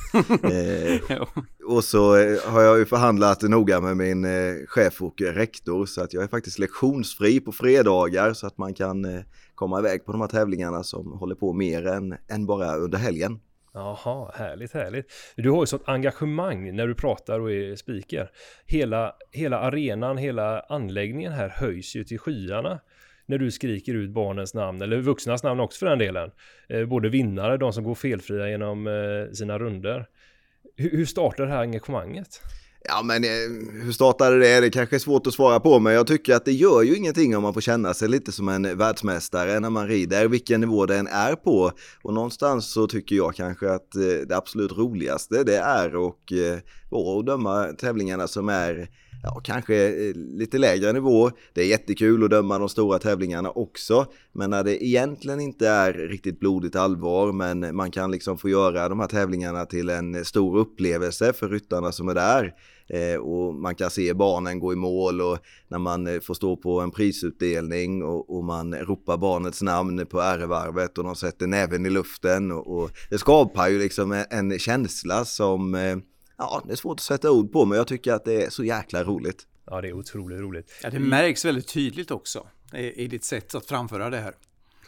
Eh, och så eh, har jag ju förhandlat noga med min chef och rektor så att jag är faktiskt lektionsfri på fredagar så att man kan komma iväg på de här tävlingarna som håller på mer än, än bara under helgen. Jaha, härligt, härligt. Du har ju sånt engagemang när du pratar och är speaker. Hela, hela arenan, hela anläggningen här höjs ju till skyarna när du skriker ut barnens namn, eller vuxnas namn också för den delen. Eh, både vinnare, de som går felfria genom eh, sina runder. Hur startar det här engagemanget? Ja men eh, hur startade det? Det kanske är svårt att svara på men jag tycker att det gör ju ingenting om man får känna sig lite som en världsmästare när man rider, vilken nivå den är på. Och någonstans så tycker jag kanske att eh, det absolut roligaste det är att eh, och döma tävlingarna som är ja, kanske eh, lite lägre nivå. Det är jättekul att döma de stora tävlingarna också, men när det egentligen inte är riktigt blodigt allvar, men man kan liksom få göra de här tävlingarna till en stor upplevelse för ryttarna som är där. Eh, och man kan se barnen gå i mål och när man eh, får stå på en prisutdelning och, och man ropar barnets namn på ärevarvet och de sätter näven i luften och, och det skapar ju liksom en, en känsla som eh, Ja, det är svårt att sätta ord på, men jag tycker att det är så jäkla roligt. Ja, det är otroligt roligt. Ja, det märks väldigt tydligt också i, i ditt sätt att framföra det här.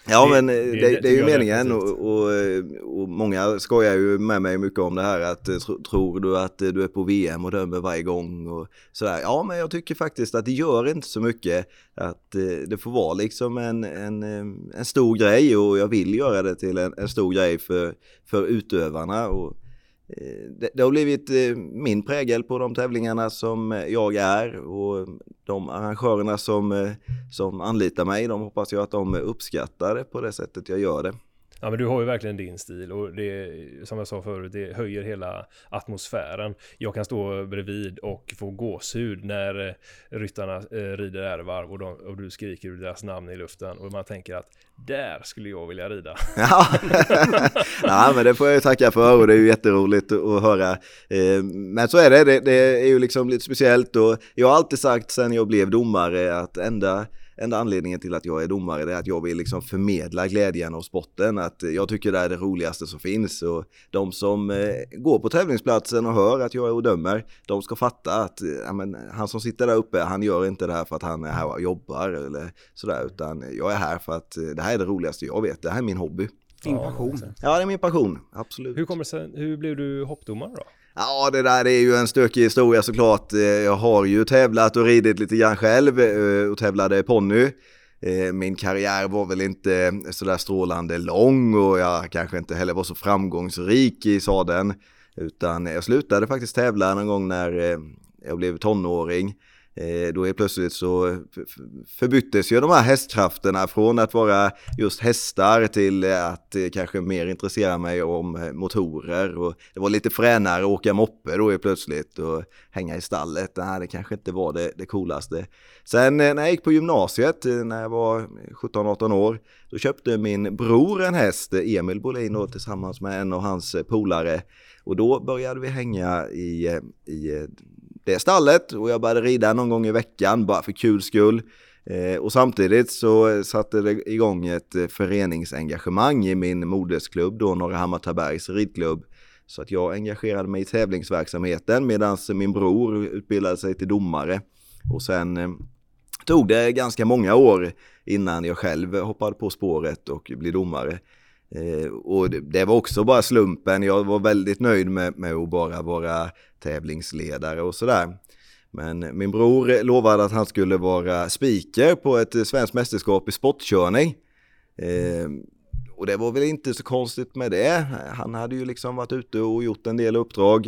Ja Det- men det- det, det det, är ju meningen och, och, och många skojar ju med mig mycket om det här att eh, tro- tror du att eh, du är på VM och dömer varje gång och sådär. Ja men jag tycker faktiskt att det gör inte så mycket att eh, det får vara liksom en, en, eh, en stor grej och jag vill göra det till en, en stor grej för, för utövarna. Och, eh, Eh, det, det har blivit eh, min prägel på de tävlingarna som eh, jag är och de arrangörerna som, som anlitar mig, de hoppas jag att de uppskattar det på det sättet jag gör det. Ja men du har ju verkligen din stil och det som jag sa förut det höjer hela atmosfären. Jag kan stå bredvid och få gåshud när eh, ryttarna eh, rider ärvarv och, de, och du skriker deras namn i luften och man tänker att där skulle jag vilja rida. Ja, Nej, men det får jag ju tacka för och det är ju jätteroligt att höra. Eh, men så är det, det, det är ju liksom lite speciellt och jag har alltid sagt sedan jag blev domare att enda, enda anledningen till att jag är domare det är att jag vill liksom förmedla glädjen av sporten. Att jag tycker det är det roligaste som finns och de som eh, går på tävlingsplatsen och hör att jag är och dömer, de ska fatta att eh, ja, men, han som sitter där uppe, han gör inte det här för att han är här och jobbar eller sådär, utan jag är här för att eh, det här är det roligaste jag vet, det här är min hobby. Din passion. Ja, det är min passion, absolut. Hur, kommer sig, hur blev du hoppdomare då? Ja, det där är ju en stökig historia såklart. Eh, jag har ju tävlat och ridit lite grann själv eh, och tävlade ponny. Eh, min karriär var väl inte sådär strålande lång och jag kanske inte heller var så framgångsrik i sadeln. Utan jag slutade faktiskt tävla någon gång när jag blev tonåring. Eh, då är plötsligt så förbyttes ju de här hästkrafterna från att vara just hästar till att eh, kanske mer intressera mig om eh, motorer och det var lite fränare att åka moppe då är plötsligt och hänga i stallet. Nej, det kanske inte var det, det coolaste. Sen när jag gick på gymnasiet när jag var 17-18 år då köpte min bror en häst, Emil Bolin då, tillsammans med en av hans polare och då började vi hänga i, i det stallet och jag började rida någon gång i veckan bara för kul skull. Eh, och samtidigt så satte det igång ett eh, föreningsengagemang i min modersklubb då, Norra Hammartabergs ridklubb. Så att jag engagerade mig i tävlingsverksamheten medan min bror utbildade sig till domare. Och sen eh, tog det ganska många år innan jag själv hoppade på spåret och blev domare. Eh, och det, det var också bara slumpen. Jag var väldigt nöjd med, med att bara vara tävlingsledare och sådär. Men min bror lovade att han skulle vara speaker på ett svenskt mästerskap i sportkörning. Eh, och det var väl inte så konstigt med det. Han hade ju liksom varit ute och gjort en del uppdrag.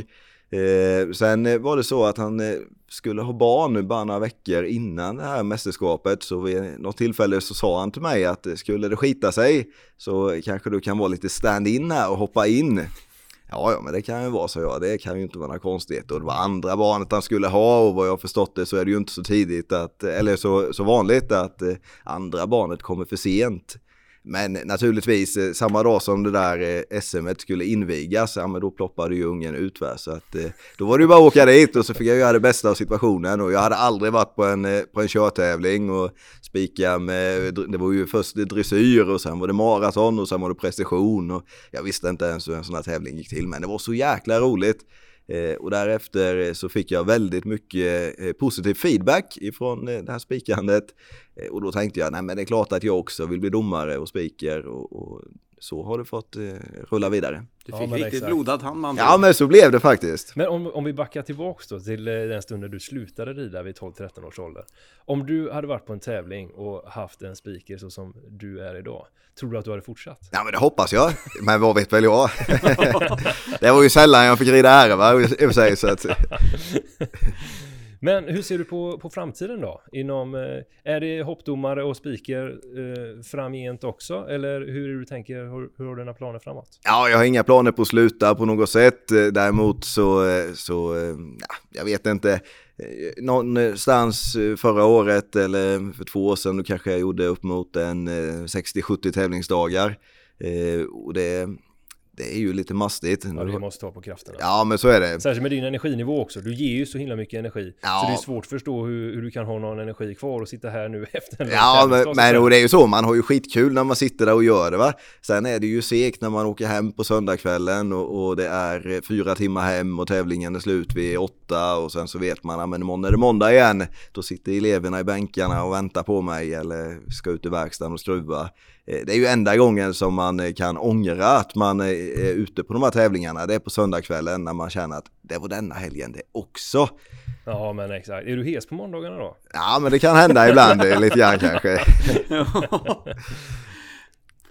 Eh, sen var det så att han eh, skulle ha barn nu bara några veckor innan det här mästerskapet. Så vid något tillfälle så sa han till mig att eh, skulle det skita sig så kanske du kan vara lite stand-in här och hoppa in. Ja, ja, men det kan ju vara så ja, det kan ju inte vara några konstigheter. Och det var andra barnet han skulle ha och vad jag förstått det så är det ju inte så tidigt att, eller så, så vanligt att eh, andra barnet kommer för sent. Men naturligtvis, eh, samma dag som det där eh, SM skulle invigas, ja men då ploppade ju ungen ut va? så att eh, då var det ju bara att åka dit och så fick jag göra det bästa av situationen och jag hade aldrig varit på en, på en körtävling och spika med, det var ju först dressyr och sen var det maraton och sen var det precision och jag visste inte ens hur en sån här tävling gick till men det var så jäkla roligt. Eh, och därefter eh, så fick jag väldigt mycket eh, positiv feedback ifrån det här spikandet. Och då tänkte jag, nej men det är klart att jag också vill bli domare och speaker och, och så har det fått rulla vidare. Du Ja, fick men riktigt exakt. blodad hand man Ja men så blev det faktiskt. Men om, om vi backar tillbaks då till eh, den stunden du slutade rida vid 12-13 års ålder. Om du hade varit på en tävling och haft en speaker så som du är idag, tror du att du hade fortsatt? Ja men det hoppas jag, men vad vet väl jag. det var ju sällan jag fick rida ära va, i och för sig. Så att, Men hur ser du på, på framtiden då? Inom, eh, är det hoppdomare och speaker eh, framgent också? Eller hur är det du tänker, hur, hur har du dina planer framåt? Ja, jag har inga planer på att sluta på något sätt. Eh, däremot så, eh, så ja, jag vet inte. Någonstans förra året eller för två år sedan då kanske jag gjorde upp mot en 60-70 tävlingsdagar. Eh, Och det, det är ju lite mastigt. Ja, du måste ta på krafterna. Ja, men så är det. Särskilt med din energinivå också. Du ger ju så himla mycket energi. Ja. Så det är svårt att förstå hur, hur du kan ha någon energi kvar och sitta här nu efter en Ja, men, men och det är ju så, man har ju skitkul när man sitter där och gör det va. Sen är det ju segt när man åker hem på söndagskvällen och, och det är fyra timmar hem och tävlingen är slut vid åtta och sen så vet man att imorgon är det måndag igen. Då sitter eleverna i bänkarna och väntar på mig eller ska ut i verkstaden och skruva. Det är ju enda gången som man kan ångra att man är ute på de här tävlingarna. Det är på söndagskvällen när man känner att det var denna helgen det också. Ja men exakt. Är du hes på måndagarna då? Ja men det kan hända ibland lite grann kanske.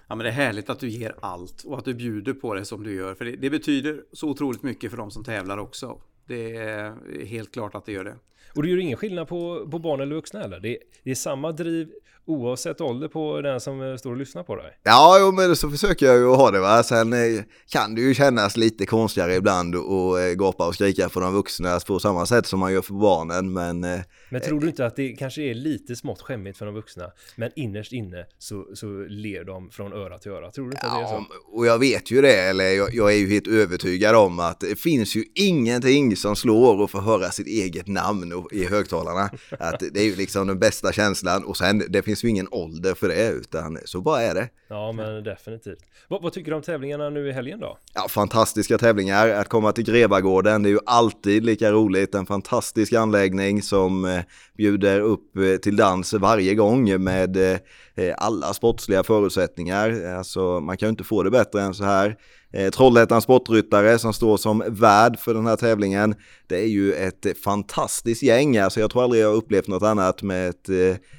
Ja, men det är härligt att du ger allt och att du bjuder på det som du gör. För det, det betyder så otroligt mycket för de som tävlar också. Det är helt klart att det gör det. Och det gör ingen skillnad på, på barn eller vuxna heller. Det, det är samma driv oavsett ålder på den som eh, står och lyssnar på dig. Ja, jo, men så försöker jag ju ha det. Va? Sen eh, kan det ju kännas lite konstigare ibland och eh, gapa och skrika på de vuxna på samma sätt som man gör för barnen. Men, men tror du inte att det kanske är lite smått skämmigt för de vuxna? Men innerst inne så, så ler de från öra till öra. Tror du inte ja, att det är så? Och jag vet ju det, eller jag, jag är ju helt övertygad om att det finns ju ingenting som slår att få höra sitt eget namn i högtalarna. Att det är ju liksom den bästa känslan och sen det finns ju ingen ålder för det utan så bara är det. Ja men definitivt. Vad, vad, tycker du om tävlingarna nu i helgen då? Ja, fantastiska tävlingar. Att komma till Grevagården, det är ju alltid lika roligt. En fantastisk anläggning som eh, bjuder upp eh, till dans varje gång med eh, eh, alla sportsliga förutsättningar. Alltså man kan ju inte få det bättre än så här. Trollhättans Sportryttare som står som värd för den här tävlingen. Det är ju ett fantastiskt gäng, alltså jag tror aldrig jag upplevt något annat med ett,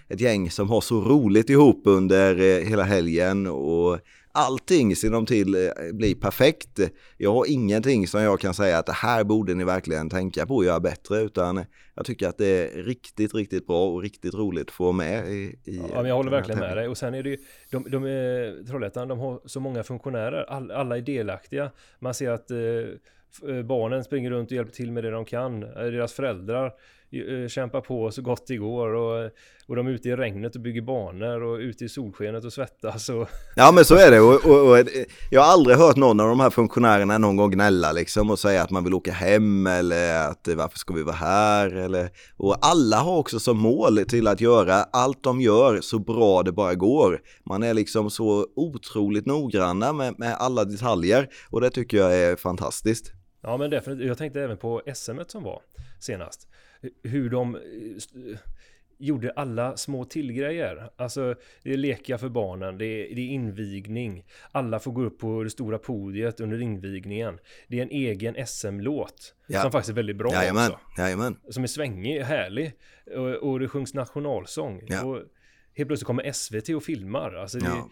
ett gäng som har så roligt ihop under hela helgen och allting ser de till eh, bli perfekt. Jag har ingenting som jag kan säga att det här borde ni verkligen tänka på att göra bättre utan jag tycker att det är riktigt, riktigt bra och riktigt roligt att få med i, i Ja, men jag håller verkligen med dig och sen är det ju de, de är, Trollhättan, de har så många funktionärer, All, alla är delaktiga. Man ser att eh, eh barnen springer runt och hjälper till med det de kan. Deras föräldrar Eh, kämpa på så gott det går och, och de är ute i regnet och bygger banor och ute i solskenet och svettas och... Ja men så är det och, och, och, jag har aldrig hört någon av de här funktionärerna någon gång gnälla liksom och säga att man vill åka hem eller att varför ska vi vara här eller och alla har också som mål till att göra allt de gör så bra det bara går. Man är liksom så otroligt noggranna med, med alla detaljer och det tycker jag är fantastiskt. Ja men definitivt, jag tänkte även på SM som var senast hur de eh, gjorde alla små tillgrejer. Alltså det är leka för barnen, det är, det är invigning. Alla får gå upp på det stora podiet under invigningen. Det är en egen SM-låt ja. som faktiskt är väldigt bra Jajamän. också. Jajamän. Som är svängig, härlig. Och, och det sjungs nationalsång. Ja. Och helt plötsligt kommer SVT och filmar. Alltså det, ja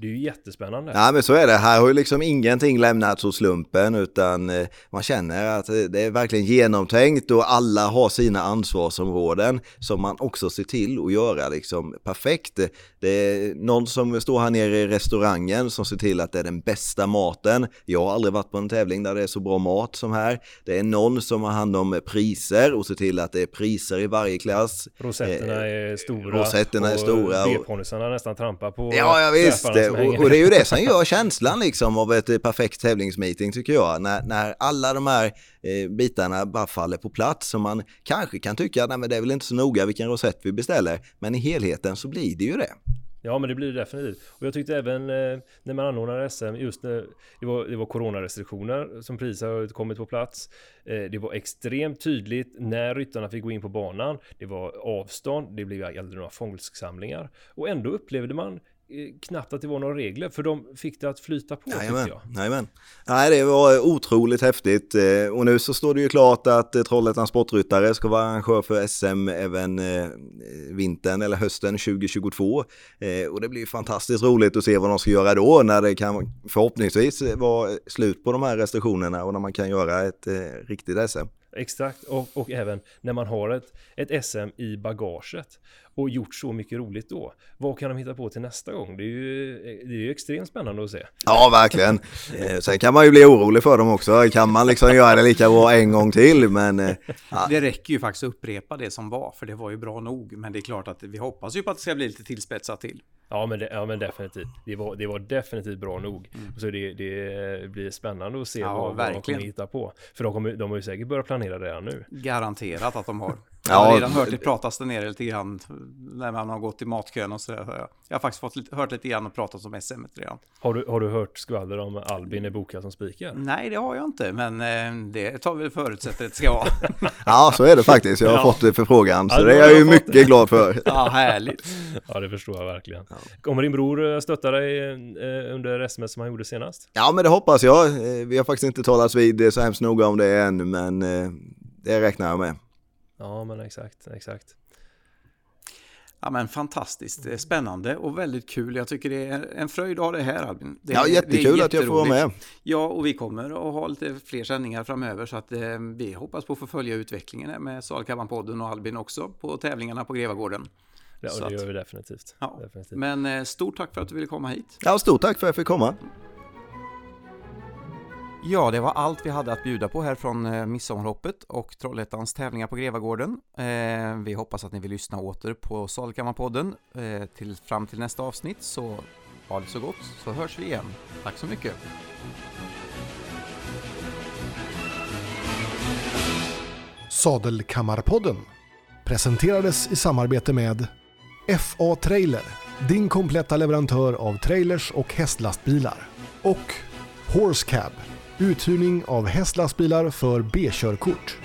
det är ju jättespännande. Ja men så är det. Här har ju liksom ingenting lämnats åt slumpen utan eh, man känner att det är verkligen genomtänkt och alla har sina ansvarsområden som man också ser till att göra liksom perfekt. Det är någon som står här nere i restaurangen som ser till att det är den bästa maten. Jag har aldrig varit på en tävling där det är så bra mat som här. Det är någon som har hand om priser och ser till att det är priser i varje klass. Rosetterna eh, är stora. Rosetterna är stora. Och B-ponnysarna nästan trampar på Ja, ja visst och, och, det är ju det som gör känslan liksom av ett perfekt tävlingsmeeting tycker jag. När, när alla de här eh, bitarna bara faller på plats och man kanske kan tycka att det är väl inte så noga vilken rosett vi beställer. Men i helheten så blir det ju det. Ja men det blir det definitivt. Och jag tyckte även eh, när man anordnade SM, just när det var, det var coronarestriktioner som precis har kommit på plats. Eh, det var extremt tydligt när ryttarna fick gå in på banan. Det var avstånd, det blev aldrig några fångstsamlingar. Och ändå upplevde man Eh, knappt att det var några regler för de fick det att flyta på Jajamän, jag. Jajamän. Nej, det var otroligt häftigt eh, och nu så står det ju klart att eh, Trollhättans sportryttare ska vara arrangör för SM även vintern eller hösten 2022 och det blir fantastiskt roligt att se vad de ska göra då när det kan förhoppningsvis vara slut på de här restriktionerna och när man kan göra ett riktigt SM. Exakt, och, och även när man har ett, ett SM i bagaget och gjort så mycket roligt då. Vad kan de hitta på till nästa gång? Det är ju, det är ju extremt spännande att se. Ja, verkligen. Eh, sen kan man ju bli orolig för dem också. Kan man liksom göra det lika bra en gång till? Men, eh, ja. Det räcker ju faktiskt att upprepa det som var, för det var ju bra nog. Men det är klart att vi hoppas ju på att det ska bli lite tillspetsat till. Ja men, det, ja, men definitivt. Det var, det var definitivt bra nog. Mm. Så det, det blir spännande att se ja, vad, vad de kommer hitta på. För de, kommer, de har ju säkert börjat planera redan nu. Garanterat att de har. Jag har Ja, redan hört det pratas där nere lite grann när man har gått i matkön och så. där. Jag har faktiskt fått lite, hört lite grann och pratat om SM redan. Har du, har du hört skvaller om Albin är bokad som speaker? Nej, det har jag inte, men eh, det tar vi förutsätter att det ska vara. Ja, så är det faktiskt. Jag har Ja. fått förfrågan, så Ja, det är har jag ju mycket det. glad för. Ja, härligt. Ja, det förstår jag verkligen. Kommer din bror eh, stötta dig eh, under SMS som han gjorde senast? Ja, men det hoppas jag. Vi har faktiskt inte talats vid så hemskt noga om det än, men det räknar jag med. Ja, men exakt, exakt. Ja, men fantastiskt. Är spännande och väldigt kul. Jag tycker det är en fröjd att ha det här Albin. Det, Ja, jättekul att jag får vara med. Ja, och vi kommer att ha lite fler sändningar framöver så att eh, vi hoppas på att få följa utvecklingen med Salkammarpodden och Albin också på tävlingarna på Grevagården. Ja, och det gör vi definitivt. Ja, definitivt. Men eh, stort tack för att du ville komma hit. Ja, stort tack för att jag fick komma. Ja, det var allt vi hade att bjuda på här från eh, Midsommarhoppet och Trollhättans tävlingar på Grevagården. Eh, vi hoppas att ni vill lyssna åter på Salkammarpodden eh, till, fram till nästa avsnitt, så ha det så gott så hörs vi igen. Tack så mycket! Sadelkammarpodden presenterades i samarbete med FA Trailer, din kompletta leverantör av trailers och hästlastbilar. Och Horse Cab, uthyrning av hästlastbilar för B-körkort.